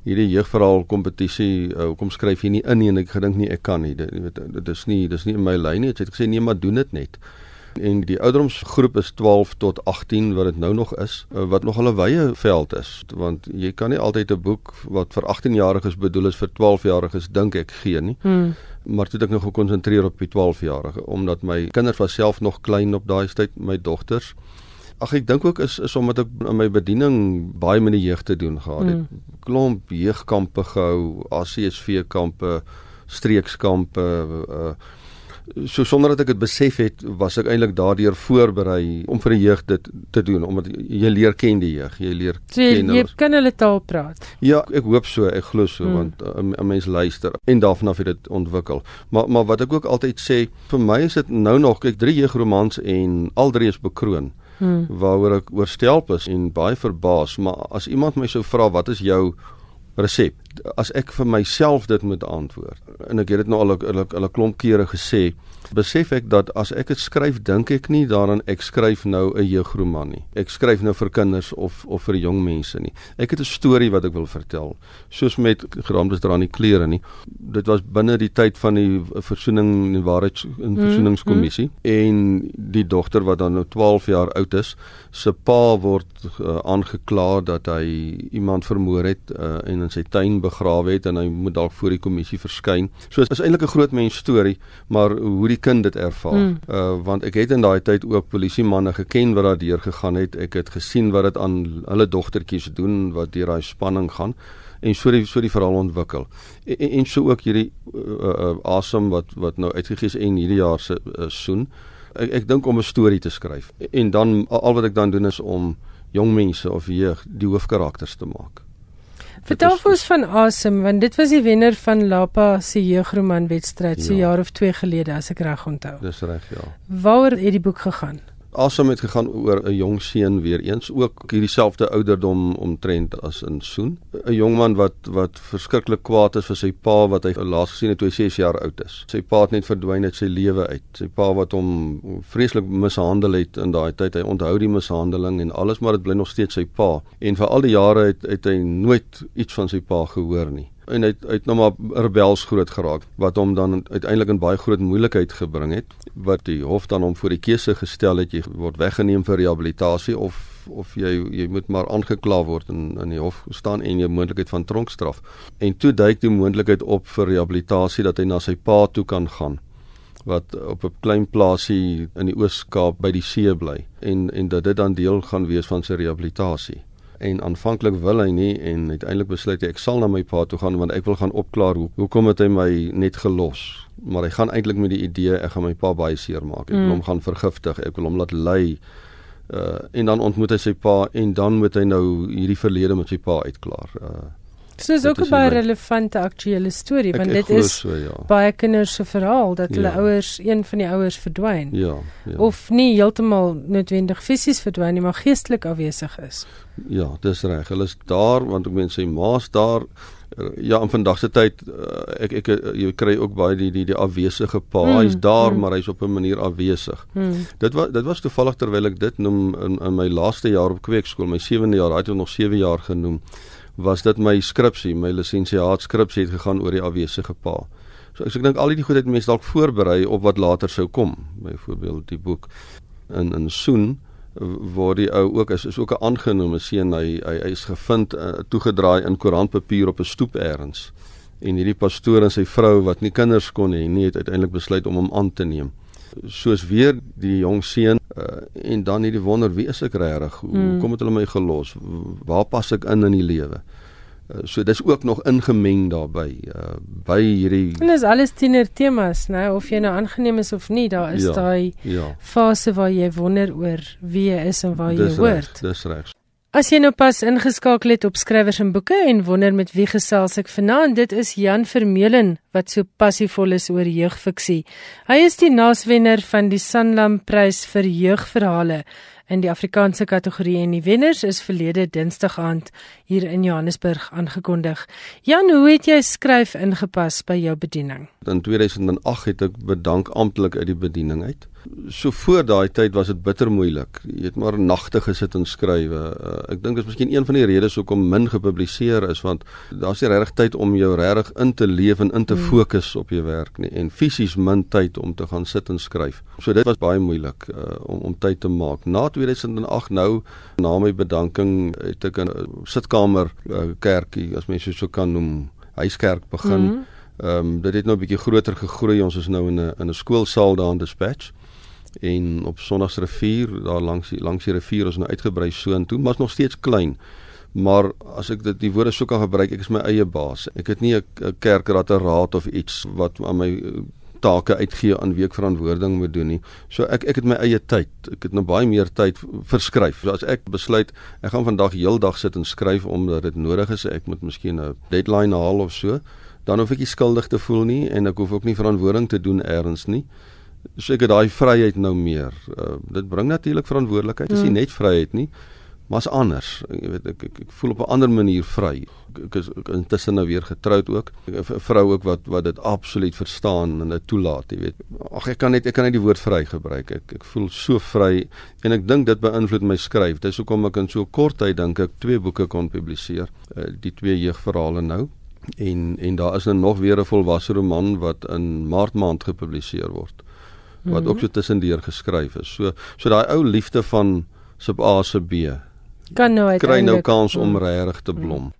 hierdie jeugverhaal kompetisie uh, kom skryf jy nie in nie en ek gedink nie ek kan nie dit weet dit is nie dis nie in my lyn nie het ek gesê nee maar doen dit net en die ouderdomsgroep is 12 tot 18 wat dit nou nog is uh, wat nog 'n wye veld is want jy kan nie altyd 'n boek wat vir 18-jariges bedoel is vir 12-jariges dink ek gee nie hmm. maar toe het ek nog gekonsentreer op die 12-jarige omdat my kinders was self nog klein op daai tyd my dogters Ag ek dink ook is is omdat ek in my bediening baie met die jeug te doen gehad het. Mm. Klomp jeugkampe gehou, ACSV kampe, streekskampe uh so sonder dat ek dit besef het, was ek eintlik daardeur voorberei om vir die jeug dit te doen omdat jy leer ken die jeug, jy leer so, ken hulle. Jy kan hulle taal praat. Ja, ek hoop so, ek glo so mm. want 'n uh, mens luister en daarvan af het dit ontwikkel. Maar maar wat ek ook altyd sê, vir my is dit nou nog kyk drie jeugromans en al drie is bekroon hmm. waaroor ek oorstelp is en baie verbaas, maar as iemand my sou vra wat is jou resep? As ek vir myself dit moet antwoord. En ek het dit nou al 'n 'n klomp kere gesê, besef ek dat as ek dit skryf, dink ek nie daaraan ek skryf nou 'n jeugroman nie. Ek skryf nou vir kinders of of vir jong mense nie. Ek het 'n storie wat ek wil vertel, soos met geraamdes dra aan die klere nie. Dit was binne die tyd van die versoening en waarheids en mhm, versoeningskommissie mm -hmm. en die dogter wat dan nou 12 jaar oud is, se pa word uh, aangekla dat hy iemand vermoor het uh, en in sy tuin begrawe het en hy moet dalk voor die kommissie verskyn. So is eintlik 'n groot mens storie, maar hoe die kind dit ervaar. Mm. Uh want ek het in daai tyd ook polisie manne geken wat daar deur gegaan het. Ek het gesien wat dit aan hulle dogtertjies doen wat deur daai spanning gaan en so die so die verhaal ontwikkel. En, en so ook hierdie uh, uh awesome wat wat nou uitgegee is en hierdie jaar se uh, soen. Ek, ek dink om 'n storie te skryf. En dan al wat ek dan doen is om jong mense of jeug die hoofkarakters te maak. Vertel vir ons van Asem want dit was die wenner van Lapa se jeugroman wedstryd so ja. jaar of 2 gelede as ek reg onthou. Dis reg, ja. Waaroor het die boek gegaan? Asem het gegaan oor 'n jong seun weer eens ook hierdie selfde ouderdom omtrent as in Soen. 'n jong man wat wat verskriklik kwaad is vir sy pa wat hy laas gesien het toe hy 6 jaar oud is. Sy pa het net verdwyn uit sy lewe uit. Sy pa wat hom vreeslik mishandel het in daai tyd hy onthou die mishandeling en alles maar dit bly nog steeds sy pa. En vir al die jare het, het hy nooit iets van sy pa gehoor nie en hy het, hy het nou maar rebels groot geraak wat hom dan uiteindelik in baie groot moeilikheid gebring het wat die hof dan hom voor die keuse gestel het jy word weggeneem vir rehabilitasie of of jy jy moet maar aangekla word in in die hof staan en jou moontlikheid van tronkstraf en toe duik die moontlikheid op vir rehabilitasie dat hy na sy pa toe kan gaan wat op 'n klein plaasie in die Oos-Kaap by die see bly en en dat dit dan deel gaan wees van sy rehabilitasie en aanvanklik wil hy nie en uiteindelik besluit hy ek sal na my pa toe gaan want ek wil gaan opklaar hoe hoekom het hy my net gelos. Maar hy gaan eintlik met die idee ek gaan my pa baie seer maak. Ek wil mm. hom gaan vergiftig. Ek wil hom laat ly. Uh, en dan ontmoet hy sy pa en dan moet hy nou hierdie verlede met sy pa uitklaar. Uh, Dis ook 'n baie relevante aktuele storie want ek, ek dit is so, ja. baie kinders se verhaal dat hulle ja. ouers een van die ouers verdwyn. Ja, ja. Of nie heeltemal noodwendig fisies verdwyn nie, maar geestelik afwesig is. Ja, dis reg. Hulle is daar want ek meen sy ma's daar ja, in vandag se tyd eh, ek ek jy kry ook baie die die die afwesige pa. Mm, hy's daar, mm. maar hy's op 'n manier afwesig. Mm. Dit was dit was toevallig terwyl ek dit noem in, in my laaste jaar op kweekskool, my 7de jaar, daai het nog 7 jaar genoem was dit my skripsie, my lisensiaat skripsie het gegaan oor die afwesige pa. So ek, so ek dink al die goed het mense dalk voorberei op wat later sou kom. Byvoorbeeld die boek in in Soen waar die ou ook is is ook 'n aangenome seun hy hy hy is gevind uh, toegedraai in koerantpapier op 'n stoep elders. En hierdie pastoor en sy vrou wat nie kinders kon hê nie het uiteindelik besluit om hom aan te neem soos weer die jong seun uh, en dan hierdie wonder wie is ek regtig? Hoe mm. kom dit hulle my gelos? Waar pas ek in in die lewe? Uh, so dis ook nog ingemeng daarbey uh, by hierdie En dis alles tiener temas, né? Of jy nou aangeneem is of nie, daar is ja, daai ja. fase waar jy wonder oor wie jy is en waar dis jy hoort. Dis reg. As jy nou pas ingeskakel het op skrywers en boeke en wonder met wie gesels ek vanaand, dit is Jan Vermeulen wat so passievol is oor jeugfiksie. Hy is die naaswenner van die Sanlam Prys vir jeugverhale in die Afrikaanse kategorie en die wenners is verlede Dinsdag aand hier in Johannesburg aangekondig. Jan, hoe het jy skryf ingepas by jou bediening? In 2008 het ek bedank amptelik uit die bediening uit. So voor daai tyd was dit bitter moeilik. Jy het maar nagte gesit en skrywe. Uh, ek dink dit is miskien een van die redes hoekom min gepubliseer is want daar's nie regtig tyd om jou regtig in te leef en in te hmm. fokus op jou werk nie en fisies min tyd om te gaan sit en skryf. So dit was baie moeilik uh, om om tyd te maak. Na 2008 nou na my bedanking het ek 'n sitkamer uh, kerkie as mens so kan noem, huiskerk begin. Hmm. Ehm um, dit het nou 'n bietjie groter gegroei. Ons is nou in 'n in 'n skoolsaal daar in Dispatch en op Sondagsrivier daar langs die langs die rivier ons nou uitgebrei so en toe maar is nog steeds klein. Maar as ek dit die woorde sou kan gebruik ek is my eie baas. Ek het nie 'n kerkraad raad of iets wat aan my eh, take uitgee aan week verantwoording moet doen nie. So ek ek het my eie tyd. Ek het nou baie meer tyd verskryf. So as ek besluit ek gaan vandag heeldag sit en skryf omdat dit nodig is ek moet miskien 'n deadline haal of so dan hoef ek nie skuldig te voel nie en ek hoef ook nie verantwoording te doen eers nie so ek het daai vryheid nou meer. Uh, dit bring natuurlik verantwoordelikheid. Dit is nie hmm. net vryheid nie, maar is anders. Jy weet ek, ek ek voel op 'n ander manier vry. Ek is ek intussen nou weer getroud ook. 'n Vrou ook wat wat dit absoluut verstaan en dit toelaat, jy weet. Ag ek kan net ek kan net die woord vry gebruik. Ek ek voel so vry en ek dink dit beïnvloed my skryf. Dis hoekom ek in so kort tyd dink ek twee boeke kon publiseer. Uh, die twee jeugverhale nou en en daar is nou nog weer 'n volwasse roman wat in Maart maand gepubliseer word wat ook so tussendeur geskryf is. So so daai ou liefde van sub A sub B kan nou kry nou kans om mm. regtig te blom.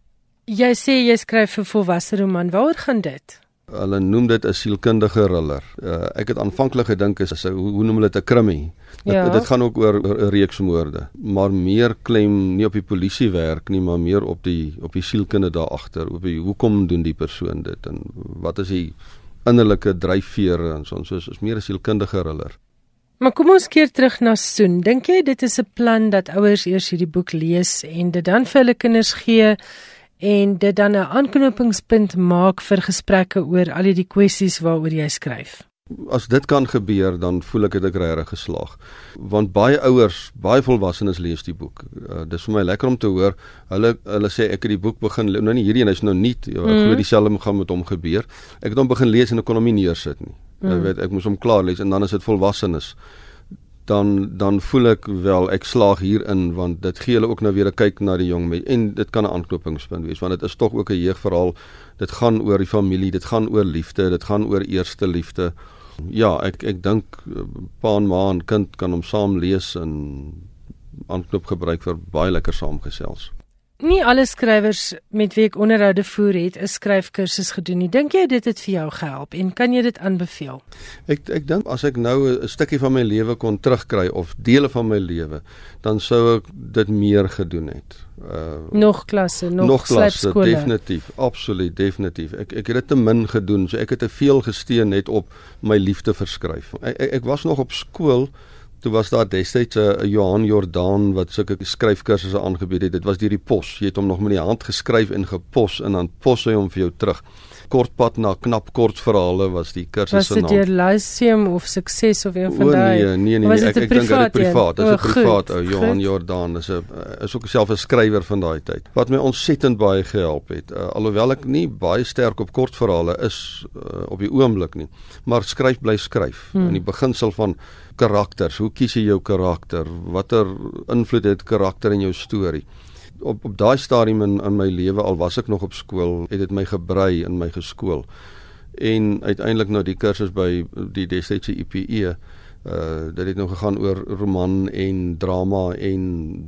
Jy sê jy skryf 'n volwasse roman. Waaroor gaan dit? Hulle noem dit 'n sielkundige thriller. Uh, ek het aanvanklik gedink is 'n hoe, hoe noem hulle dit 'n krimi. Dit, ja. dit gaan ook oor 'n reeks moorde, maar meer klem nie op die polisie werk nie, maar meer op die op die sielkunde daar agter, op die hoekom doen die persoon dit en wat is die innerlike dryfveer en so ons is meer as sielkundige thriller. Maar kom ons keer terug na Soen. Dink jy dit is 'n plan dat ouers eers hierdie boek lees en dit dan vir hulle kinders gee en dit dan 'n aanknopingspunt maak vir gesprekke oor al die kwessies waaroor jy skryf? As dit kan gebeur dan voel ek dit ek regtig geslaag want baie ouers baie volwassenes lees die boek uh, dis vir my lekker om te hoor hulle hulle sê ek het die boek begin nou nie hierdie een is nou nie ek mm. glo dieselfde gaan met hom gebeur ek het hom begin lees en ek kon hom nie neersit nie mm. ek weet ek moes hom klaar lees en dan is dit volwassenes dan dan voel ek wel ek slaag hierin want dit gee hulle ook nou weer 'n kyk na die jong mens en dit kan 'n aanknopingspunt wees want dit is tog ook 'n jeugverhaal. Dit gaan oor die familie, dit gaan oor liefde, dit gaan oor eerste liefde. Ja, ek ek dink eh, pa en ma en kind kan hom saam lees en aanknop gebruik vir baie lekker saamgesels. Nie alle skrywers met wie ek onderhoude voer het 'n skryfkursus gedoen nie. Dink jy dit het vir jou gehelp en kan jy dit aanbeveel? Ek ek dink as ek nou 'n stukkie van my lewe kon terugkry of dele van my lewe, dan sou ek dit meer gedoen het. Uh nog klasse, nog, nog klasse, definitief, absoluut, definitief. Ek ek het dit te min gedoen, so ek het te veel gesteun net op my liefde verskryf. Ek ek, ek was nog op skool Toe was daar destyds 'n Johan Jordaan wat sulke skryfkursusse aangebied het. Dit was deur die pos. Jy het hom nog met die hand geskryf en gepos en dan pos hy hom vir jou terug. Kortpad na knap kortverhale was die kursus se naam. Was dit deur Lyceum of Sukses of een van daai? Nee, nee, nee, nee ek, ek dink dit is privaat. Dit is 'n privaat ou Johan. Jordaan. Dis 'n is ook self 'n skrywer van daai tyd. Wat my ontsettend baie gehelp het. Uh, alhoewel ek nie baie sterk op kortverhale is uh, op die oomblik nie, maar skryf bly skryf. Hmm. In die beginsel van karakters. Hoe kies jy jou karakter? Watter invloed het karakter in jou storie? Op op daai stadium in in my lewe al was ek nog op skool, het dit my gebrei in my geskool. En uiteindelik nou die kursus by die destydse IPE uh dit het nou gegaan oor roman en drama en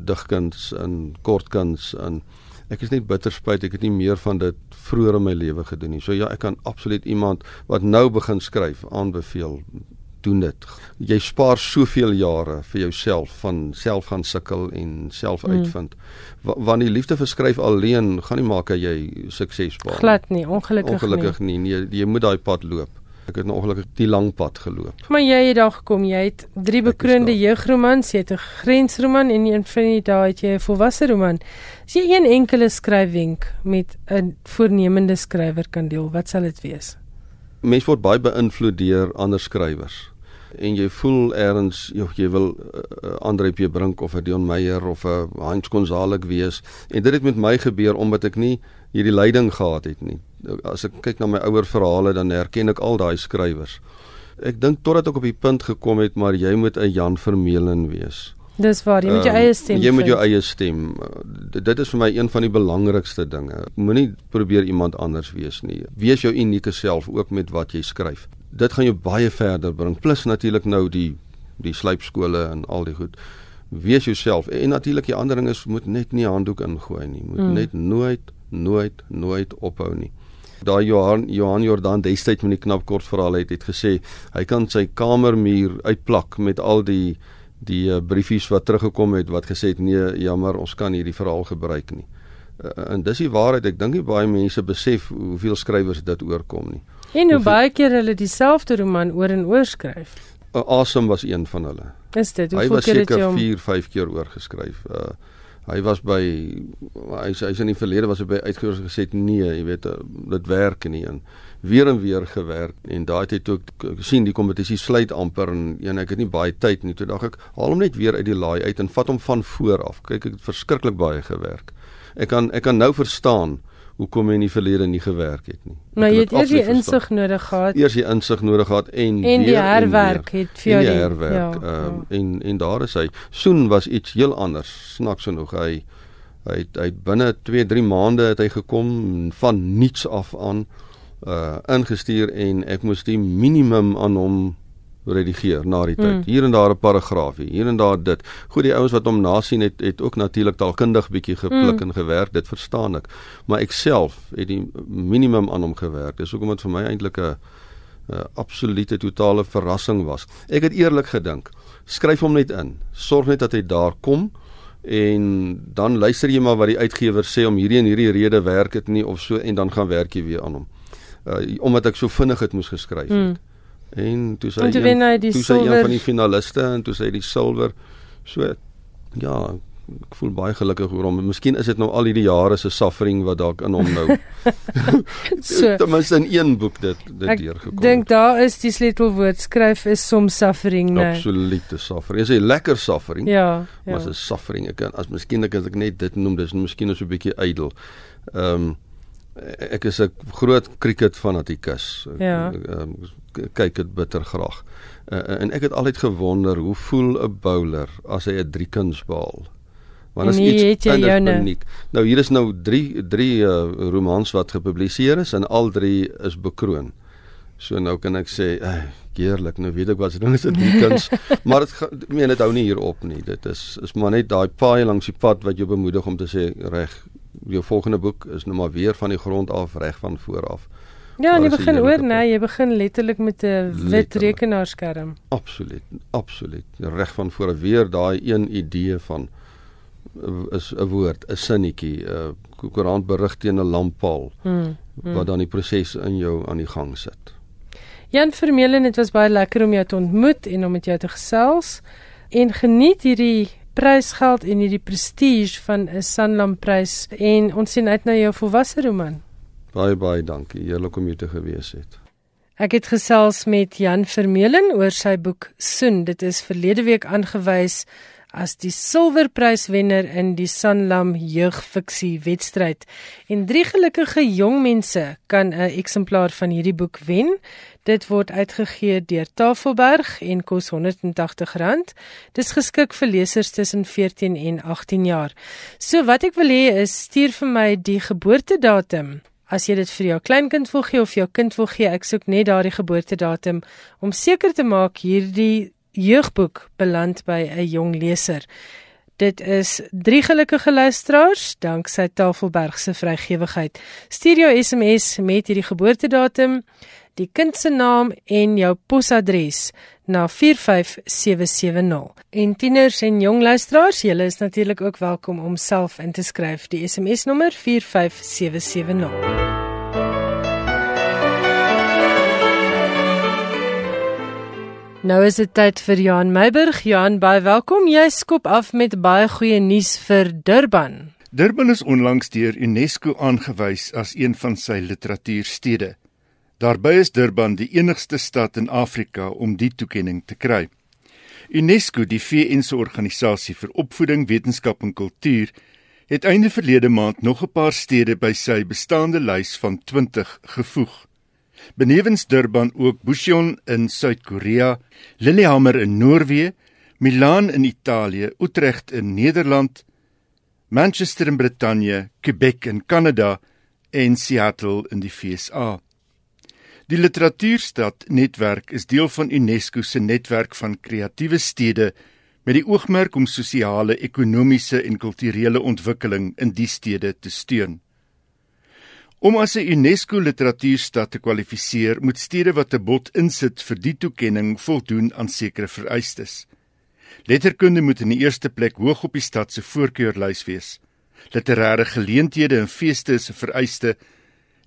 digkuns en kortkuns en ek is net bitter spyt ek het nie meer van dit vroeër in my lewe gedoen nie. So ja, ek kan absoluut iemand wat nou begin skryf aanbeveel doen dit. Jy spaar soveel jare vir jouself van self gaan sukkel en self hmm. uitvind. Mm. Want die liefde vir skryf alleen gaan nie maak dat jy sukses behaal. Glad nie, ongelukkig, ongelukkig nie. nie. Nee, jy moet daai pad loop. Ek het nog ongelukkig die lang pad geloop. Maar jy het daar gekom. Jy het drie bekroonde jeugromans, jy het 'n grensroman en een van die dae het jy 'n volwasse roman. As jy een enkele skryfwenk met 'n voornemende skrywer kan deel, wat sal dit wees? Mense word baie beïnvloed deur ander skrywers en jy voel ergens jy, jy wil uh, Andre P Brink of 'n Dion Meyer of 'n Hans Gonzalez wees en dit het met my gebeur omdat ek nie hierdie leiding gehad het nie. As ek kyk na my ouer verhale dan herken ek al daai skrywers. Ek dink totdat ek op die punt gekom het maar jy moet 'n Jan Vermeulen wees. Dis waar, jy moet jou ehm, eie stem. Jy moet jou eie stem. Dit is vir my een van die belangrikste dinge. Moenie probeer iemand anders wees nie. Wees jou unieke self ook met wat jy skryf dit gaan jou baie verder bring. Plus natuurlik nou die die slypskole en al die goed. Wees jouself. En natuurlik die ander ding is moet net nie handdoek ingooi nie. Moet mm. net nooit nooit nooit ophou nie. Daai Johan Johan Jordan destyds met die knap kort verhaal het het gesê hy kan sy kamermuur uitplak met al die die uh, briefies wat teruggekom het wat gesê het nee jammer ons kan hierdie verhaal gebruik nie. Uh, en dis die waarheid. Ek dink nie baie mense besef hoeveel skrywers dit oorkom nie En hoe baie keer hulle dieselfde roman oor en oor skryf. Uh, awesome was een van hulle. Is dit? Hoe veel keer het jy hom 4, 5 keer oorgeskryf? Uh hy was by hy hy's in die verlede was hy by uitgewers gesê nee, jy weet uh, dit werk nie en weer en weer gewerk en daai het ook gesien die kompetisie sluit amper en en ek het nie baie tyd nie toe dink ek haal hom net weer uit die laai uit en vat hom van voor af kyk ek het verskriklik baie gewerk ek kan ek kan nou verstaan hoekom hy in die verlede nie gewerk het nie. Maar jy het eers die insig nodig gehad. Eers die insig nodig gehad en, en die herwerk het vir jou die herwerk. Ja, ehm um, ja. en en daar is hy. Soen was iets heel anders. Snaks genoeg hy hy het, hy het binne 2, 3 maande het hy gekom van niets af aan uh ingestuur en ek moes die minimum aan hom redigeer na die tyd. Mm. Hier en daar 'n paragraafie, hier en daar dit. Goed, die ouens wat hom nasien het het ook natuurlik taalkundig bietjie gepluk mm. en gewerk, dit verstaan ek. Maar ek self het die minimum aan hom gewerk. Dis hoekom dit vir my eintlik 'n absolute totale verrassing was. Ek het eerlik gedink, skryf hom net in. Sorg net dat hy daar kom en dan luister jy maar wat die uitgewer sê om hierdie en hierdie rede werk dit nie of so en dan gaan werk jy weer aan hom. Uh omdat ek so vinnig het moes geskryf het. Mm en toe sy toe een, toe sy een van die finaliste en toe sy die silwer so ja ek voel baie gelukkig oor hom. Miskien is dit nou al hierdie jare se suffering wat dalk in hom nou [laughs] [laughs] so ten minste in een boek dit dit deurgekom ek dink daar is die sleutelwoord skryf is soms suffering nee absolute suffering. Is 'n lekker suffering? Ja, ja. maar is 'n suffering? Ek kan as miskien ek as ek net dit noem dis miskien so 'n bietjie ydel. Ehm um, ek is 'n groot cricket fanatikus. Ja. Ehm kyk dit bitter graag. Uh, en ek het altyd gewonder hoe voel 'n bowler as hy 'n drie kuns behaal. Want as iets uniek. Nou hier is nou 3 3 uh, romans wat gepubliseer is en al drie is bekroon. So nou kan ek sê, ey, heerlik. Nou weet ek wat se ding is dit die kuns, [laughs] maar dit meen dit hou nie hier op nie. Dit is is maar net daai paai langs die pad wat jou bemoedig om te sê reg, jou volgende boek is nou maar weer van die grond af reg van voor af. Ja, jy begin oor, nee, jy begin letterlik met 'n wit rekenaarskerm. Absoluut, absoluut. Reg van voor weer daai een idee van is 'n woord, 'n sinnetjie, 'n koerant berig teen 'n lamppaal hmm, hmm. wat dan die proses in jou aan die gang sit. Jan Vermeulen, dit was baie lekker om jou te ontmoet en om met jou te gesels en geniet hierdie prysgeld en hierdie prestige van 'n Sanlam prys en ons sien uit na jou volwasse roman. Baie baie dankie. Heerlik om hier te gewees het. Ek het gesels met Jan Vermeulen oor sy boek Soen. Dit is verlede week aangewys as die silwerpryswenner in die Sanlam jeugfiksie wedstryd. En drie gelukkige jong mense kan 'n eksemplaar van hierdie boek wen. Dit word uitgegee deur Tafelberg en kos R180. Dis geskik vir lesers tussen 14 en 18 jaar. So wat ek wil hê is stuur vir my die geboortedatum. As jy dit vir jou kleinkind wil gee of jou kind wil gee, ek soek net daardie geboortedatum om seker te maak hierdie jeugboek beland by 'n jong leser. Dit is drie gelukkige luisteraars danksy Tafelberg se vrygewigheid. Stuur jou SMS met hierdie geboortedatum, die kind se naam en jou posadres na 45770. En tieners en jong luisteraars, julle is natuurlik ook welkom om self in te skryf. Die SMS nommer 45770. Nou is dit tyd vir Johan Meiburg. Johan, baie welkom. Jy skop af met baie goeie nuus vir Durban. Durban is onlangs deur UNESCO aangewys as een van sy literatuurstede. Daarby is Durban die enigste stad in Afrika om die toekenning te kry. UNESCO, die VN se organisasie vir opvoeding, wetenskap en kultuur, het einde verlede maand nog 'n paar stede by sy bestaande lys van 20 gevoeg. Benewens Durban ook Bucheon in Suid-Korea, Lillehammer in Noorwe, Milaan in Italië, Utrecht in Nederland, Manchester in Brittanje, Quebec in Kanada en Seattle in die VSA. Die Literatuurstad netwerk is deel van UNESCO se netwerk van kreatiewe stede met die oogmerk om sosiale, ekonomiese en kulturele ontwikkeling in die stede te steun. Om as 'n UNESCO literatuurstad te kwalifiseer, moet stede wat 'n bod insit vir die toekenning voldoen aan sekere vereistes. Letterkunde moet in die eerste plek hoog op die stad se voorkeurlys wees. Literêre geleenthede en feeste is 'n vereiste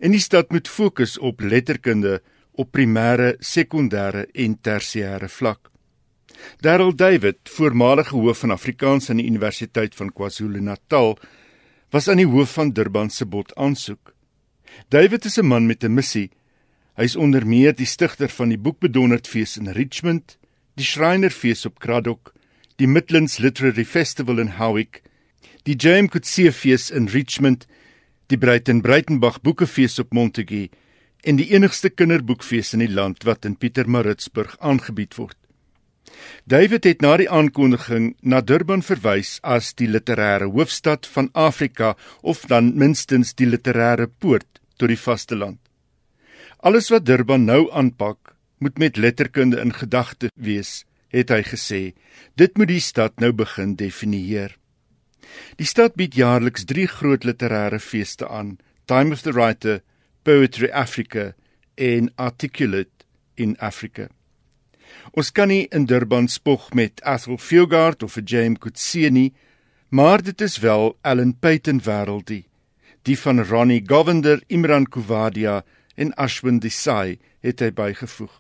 en die stad moet fokus op letterkunde op primêre, sekondêre en tersiêre vlak. Darryl David, voormalige hoof van Afrikaans aan die Universiteit van KwaZulu-Natal, was aan die hoof van Durban se bod aansoek. David is 'n man met 'n missie. Hy's onder meer die stigter van die Boekbedonderfees in Richmond, die Schreinerfees op Kraddock, die Midlands Literary Festival in Howick, die James Coetzee Fees in Richmond, die Breiten Breitenbach Boekefees op Montague en die enigste kinderboekfees in die land wat in Pietermaritzburg aangebied word. David het na die aankondiging na Durban verwys as die literêre hoofstad van Afrika of dan minstens die literêre poort tot die vasteland. Alles wat Durban nou aanpak, moet met letterkunde in gedagte wees, het hy gesê. Dit moet die stad nou begin definieer. Die stad bied jaarliks 3 groot literêre feeste aan: Time of the Writer, Poetry Africa en Articulate in Africa. Ons kan nie in Durban spog met Athol Fugard of 'n James Coetzee nie, maar dit is wel Ellen Payton wêreldie die van Ronnie Govender, Imran Kuvadia en Ashwin Desai het hy bygevoeg.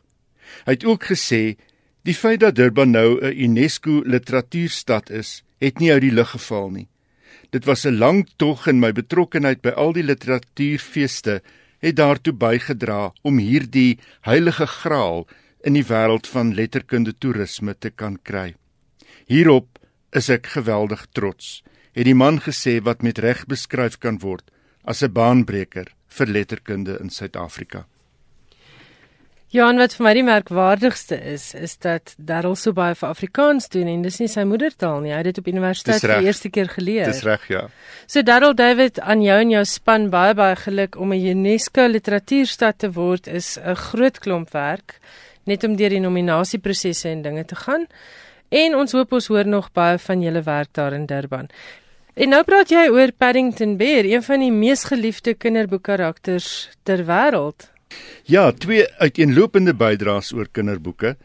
Hy het ook gesê die feit dat Durban nou 'n UNESCO literatuurstad is, het nie uit die lug geval nie. Dit was 'n lang tog en my betrokkeheid by al die literatuurfeeste het daartoe bygedra om hierdie heilige graal in die wêreld van letterkunde toerisme te kan kry. Hierop is ek geweldig trots, het die man gesê wat met reg beskryf kan word as 'n baanbreker vir letterkunde in Suid-Afrika. En wat vir my die merkwaardigste is, is dat Darryl so baie vir Afrikaans doen en dis nie sy moedertaal nie. Hy het dit op universiteit vir die eerste keer geleer. Dis reg, ja. So Darryl David, aan jou en jou span baie baie geluk om 'n UNESCO literatuurstad te word is 'n groot klomp werk net om deur die nominasieprosesse en dinge te gaan. En ons hoop ons hoor nog baie van julle werk daar in Durban. En nou praat jy oor Paddington Bear, een van die mees geliefde kinderboekkarakters ter wêreld. Ja, twee uiteenlopende bydraes oor kinderboeke.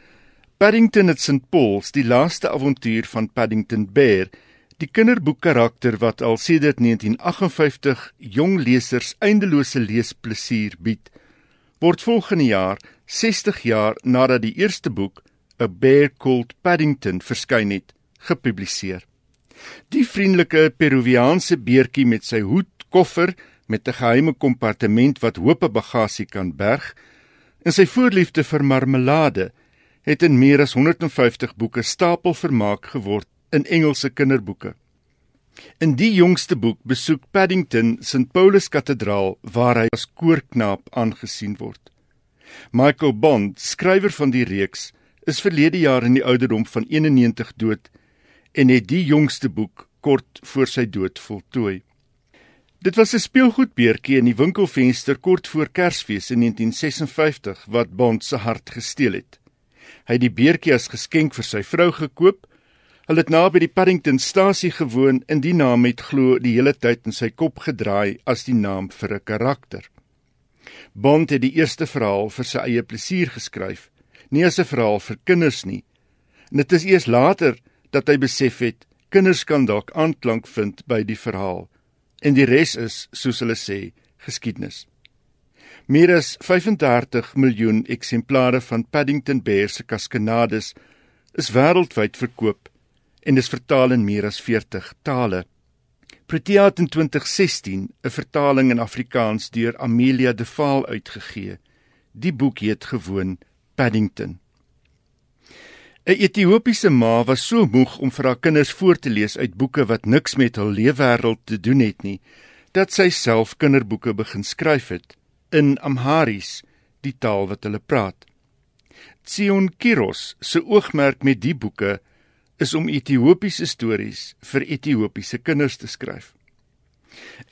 Paddington at St Paul's, die laaste avontuur van Paddington Bear, die kinderboekkarakter wat al sedert 1958 jong lesers eindelose leesplesier bied, word volgende jaar 60 jaar nadat die eerste boek, A Bear Called Paddington, verskyn het, gepubliseer. Die vriendelike Peruviaanse beertjie met sy hoed, koffer met 'n geheime kompartement wat hoope bagasie kan berg. En sy voorliefde vir marmelade het in meer as 150 boeke stapel vermaak geword in Engelse kinderboeke. In die jongste boek besoek Paddington St Paulus Kathedraal waar hy as koorknaap aangesien word. Michael Bond, skrywer van die reeks, is verlede jaar in die ouderdom van 91 dood en het die jongste boek kort voor sy dood voltooi. Dit was 'n speelgoedbeertjie in die winkelfenster kort voor Kersfees in 1956 wat Bond se hart gesteel het. Hy het die beertjie as geskenk vir sy vrou gekoop. Hulle het naby die Paddingtonstasie gewoon en die naam het glo die hele tyd in sy kop gedraai as die naam vir 'n karakter. Bond het die eerste verhaal vir sy eie plesier geskryf, nie as 'n verhaal vir kinders nie. En dit is eers later dat hy besef het kinders kan dalk aanklank vind by die verhaal en die res is soos hulle sê geskiedenis. Meer as 35 miljoen eksemplare van Paddington Bear se Kaskanades is wêreldwyd verkoop en is vertaal in meer as 40 tale. Protea het in 2016 'n vertaling in Afrikaans deur Amelia De Vaal uitgegee. Die boek heet gewoon Paddington. 'n Ethiopiese ma was so moeg om vir haar kinders voor te lees uit boeke wat niks met hul leefwêreld te doen het nie, dat sy self kinderboeke begin skryf het in Amharis, die taal wat hulle praat. Tsion Kiros se oogmerk met die boeke is om Ethiopiese stories vir Ethiopiese kinders te skryf.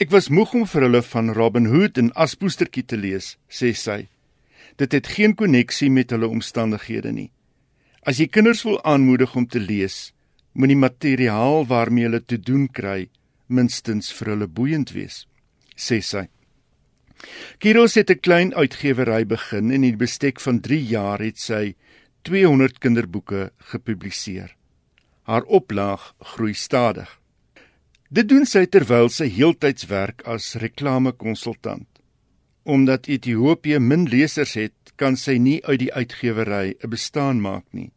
Ek was moeg om vir hulle van Robin Hood en Aspoestertjie te lees, sê sy. Dit het geen koneksie met hulle omstandighede nie. As jy kinders wil aanmoedig om te lees, moet die materiaal waarmee hulle te doen kry minstens vir hulle boeiend wees, sê sy. Kiros het 'n klein uitgewery begin en in die bestek van 3 jaar het sy 200 kinderboeke gepubliseer. Haar oplaag groei stadig. Dit doen sy terwyl sy heeltyds werk as reklamekonsultant. Omdat Ethiopië min lesers het, kan sy nie uit die uitgewery 'n bestaan maak nie.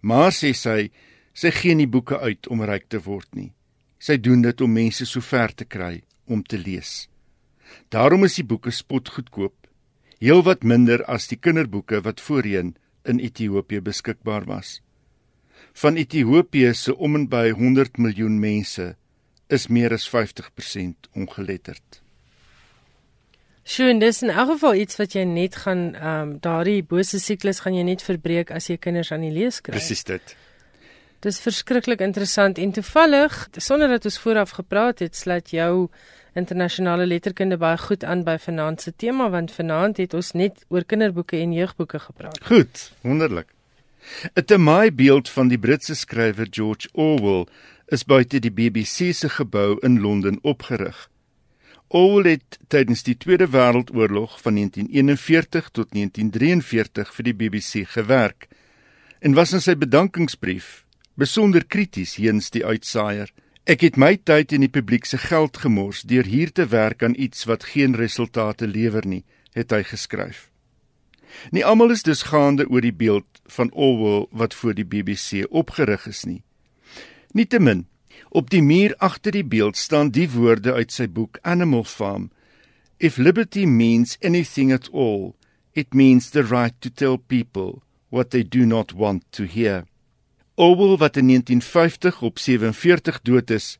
Maar sê sy, sy gee nie boeke uit om ryk te word nie. Sy doen dit om mense so ver te kry om te lees. Daarom is die boeke spotgoedkoop, heelwat minder as die kinderboeke wat voorheen in Ethiopië beskikbaar was. Van Ethiopië se om en by 100 miljoen mense is meer as 50% ongeletterd. Sjoe, dis in elk geval iets wat jy net gaan ehm um, daardie bose siklus gaan jy net verbreek as jy kinders aan die lees kry. Presies dit. Dis verskriklik interessant en toevallig sonder dat ons vooraf gepraat het, sluit jou internasionale letterkunde baie goed aan by vanaand se tema want vanaand het ons net oor kinderboeke en jeugboeke gepraat. Goed, wonderlik. 'n Temaai beeld van die Britse skrywer George Orwell is buite die BBC se gebou in Londen opgerig. Orwell het tydens die Tweede Wêreldoorlog van 1941 tot 1943 vir die BBC gewerk en was in sy bedankingsbrief besonder krities teenoor die uitsaaier. Ek het my tyd en die publiek se geld gemors deur hier te werk aan iets wat geen resultate lewer nie, het hy geskryf. Nie almal is dus gaande oor die beeld van Orwell wat voor die BBC opgerig is nie. Nietemin Op die muur agter die beeld staan die woorde uit sy boek Animal Farm. If liberty means anything at all, it means the right to tell people what they do not want to hear. Orwell wat in 1950 op 47 dood is,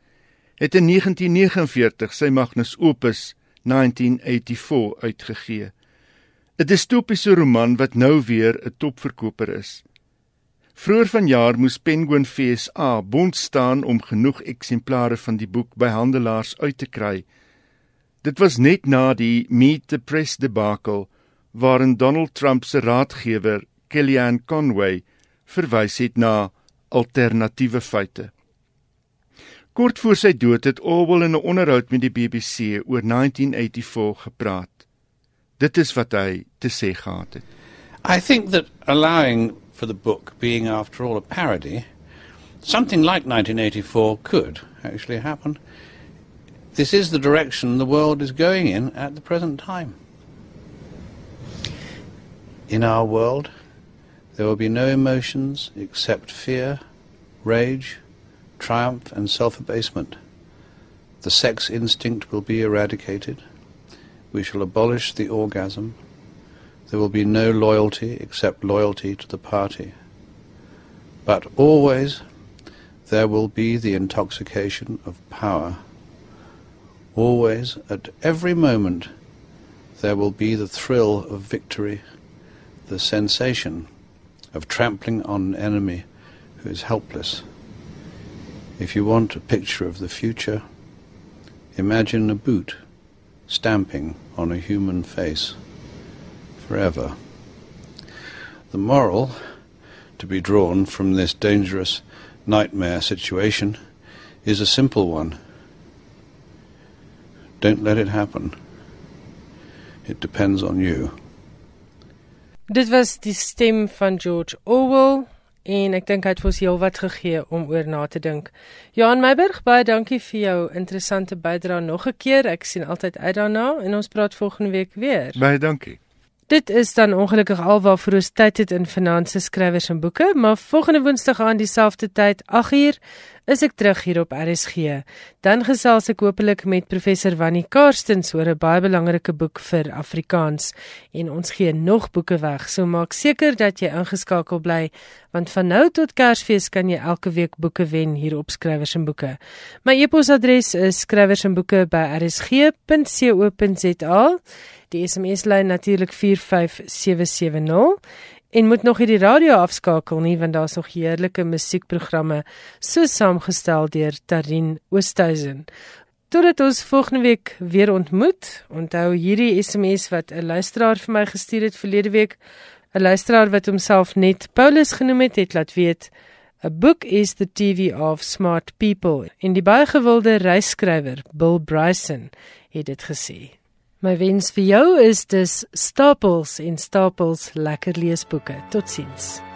het in 1949 sy Magnus Opus 1984 uitgegee. 'n distopiese roman wat nou weer 'n topverkoper is. Vroeger vanjaar moes Penguin FSA bond staan om genoeg eksemplare van die boek by handelaars uit te kry. Dit was net na die Meet the Press debacle waarin Donald Trump se raadgewer, Kellyanne Conway, verwys het na alternatiewe feite. Kort voor sy dood het Orwell in 'n onderhoud met die BBC oor 1984 gepraat. Dit is wat hy te sê gehad het. I think that allowing for the book being after all a parody, something like 1984 could actually happen. This is the direction the world is going in at the present time. In our world, there will be no emotions except fear, rage, triumph, and self abasement. The sex instinct will be eradicated. We shall abolish the orgasm. There will be no loyalty except loyalty to the party. But always there will be the intoxication of power. Always, at every moment, there will be the thrill of victory the sensation of trampling on an enemy who is helpless. If you want a picture of the future, imagine a boot stamping on a human face forever. The moral to be drawn from this dangerous nightmare situation is a simple one. Don't let it happen. It depends on you. Dit was die stem van George Orwell en ek dink hy het vir ons heelwat gegee om oor na te dink. Johan Meiburg, baie dankie vir jou interessante bydrae nog 'n keer. Ek sien altyd uit daarna en ons praat volgende week weer. Baie dankie. Dit is dan ongelukkig alwaar vir ons tyd het in finansies skrywers en boeke, maar volgende Woensdag aan dieselfde tyd, 8uur, is ek terug hier op RSG. Dan gesels ek hopelik met professor Wannie Karstens oor 'n baie belangrike boek vir Afrikaans en ons gee nog boeke weg. So maak seker dat jy ingeskakel bly want van nou tot Kersfees kan jy elke week boeke wen hier op skrywers en boeke. My e-posadres is skrywers die SMS lyn natuurlik 45770 en moet nog hierdie radio afskakel nie want daar's nog heerlike musiekprogramme so saamgestel deur Tarin Oosthuizen. Totdat ons volgende week weer ontmoet, onthou hierdie SMS wat 'n luisteraar vir my gestuur het verlede week, 'n luisteraar wat homself net Paulus genoem het, het laat weet A book is the TV of smart people. In die baie gewilde reisskrywer Bill Bryson het dit gesê. My wens vir jou is dis stapels en stapels lekker leesboeke. Totsiens.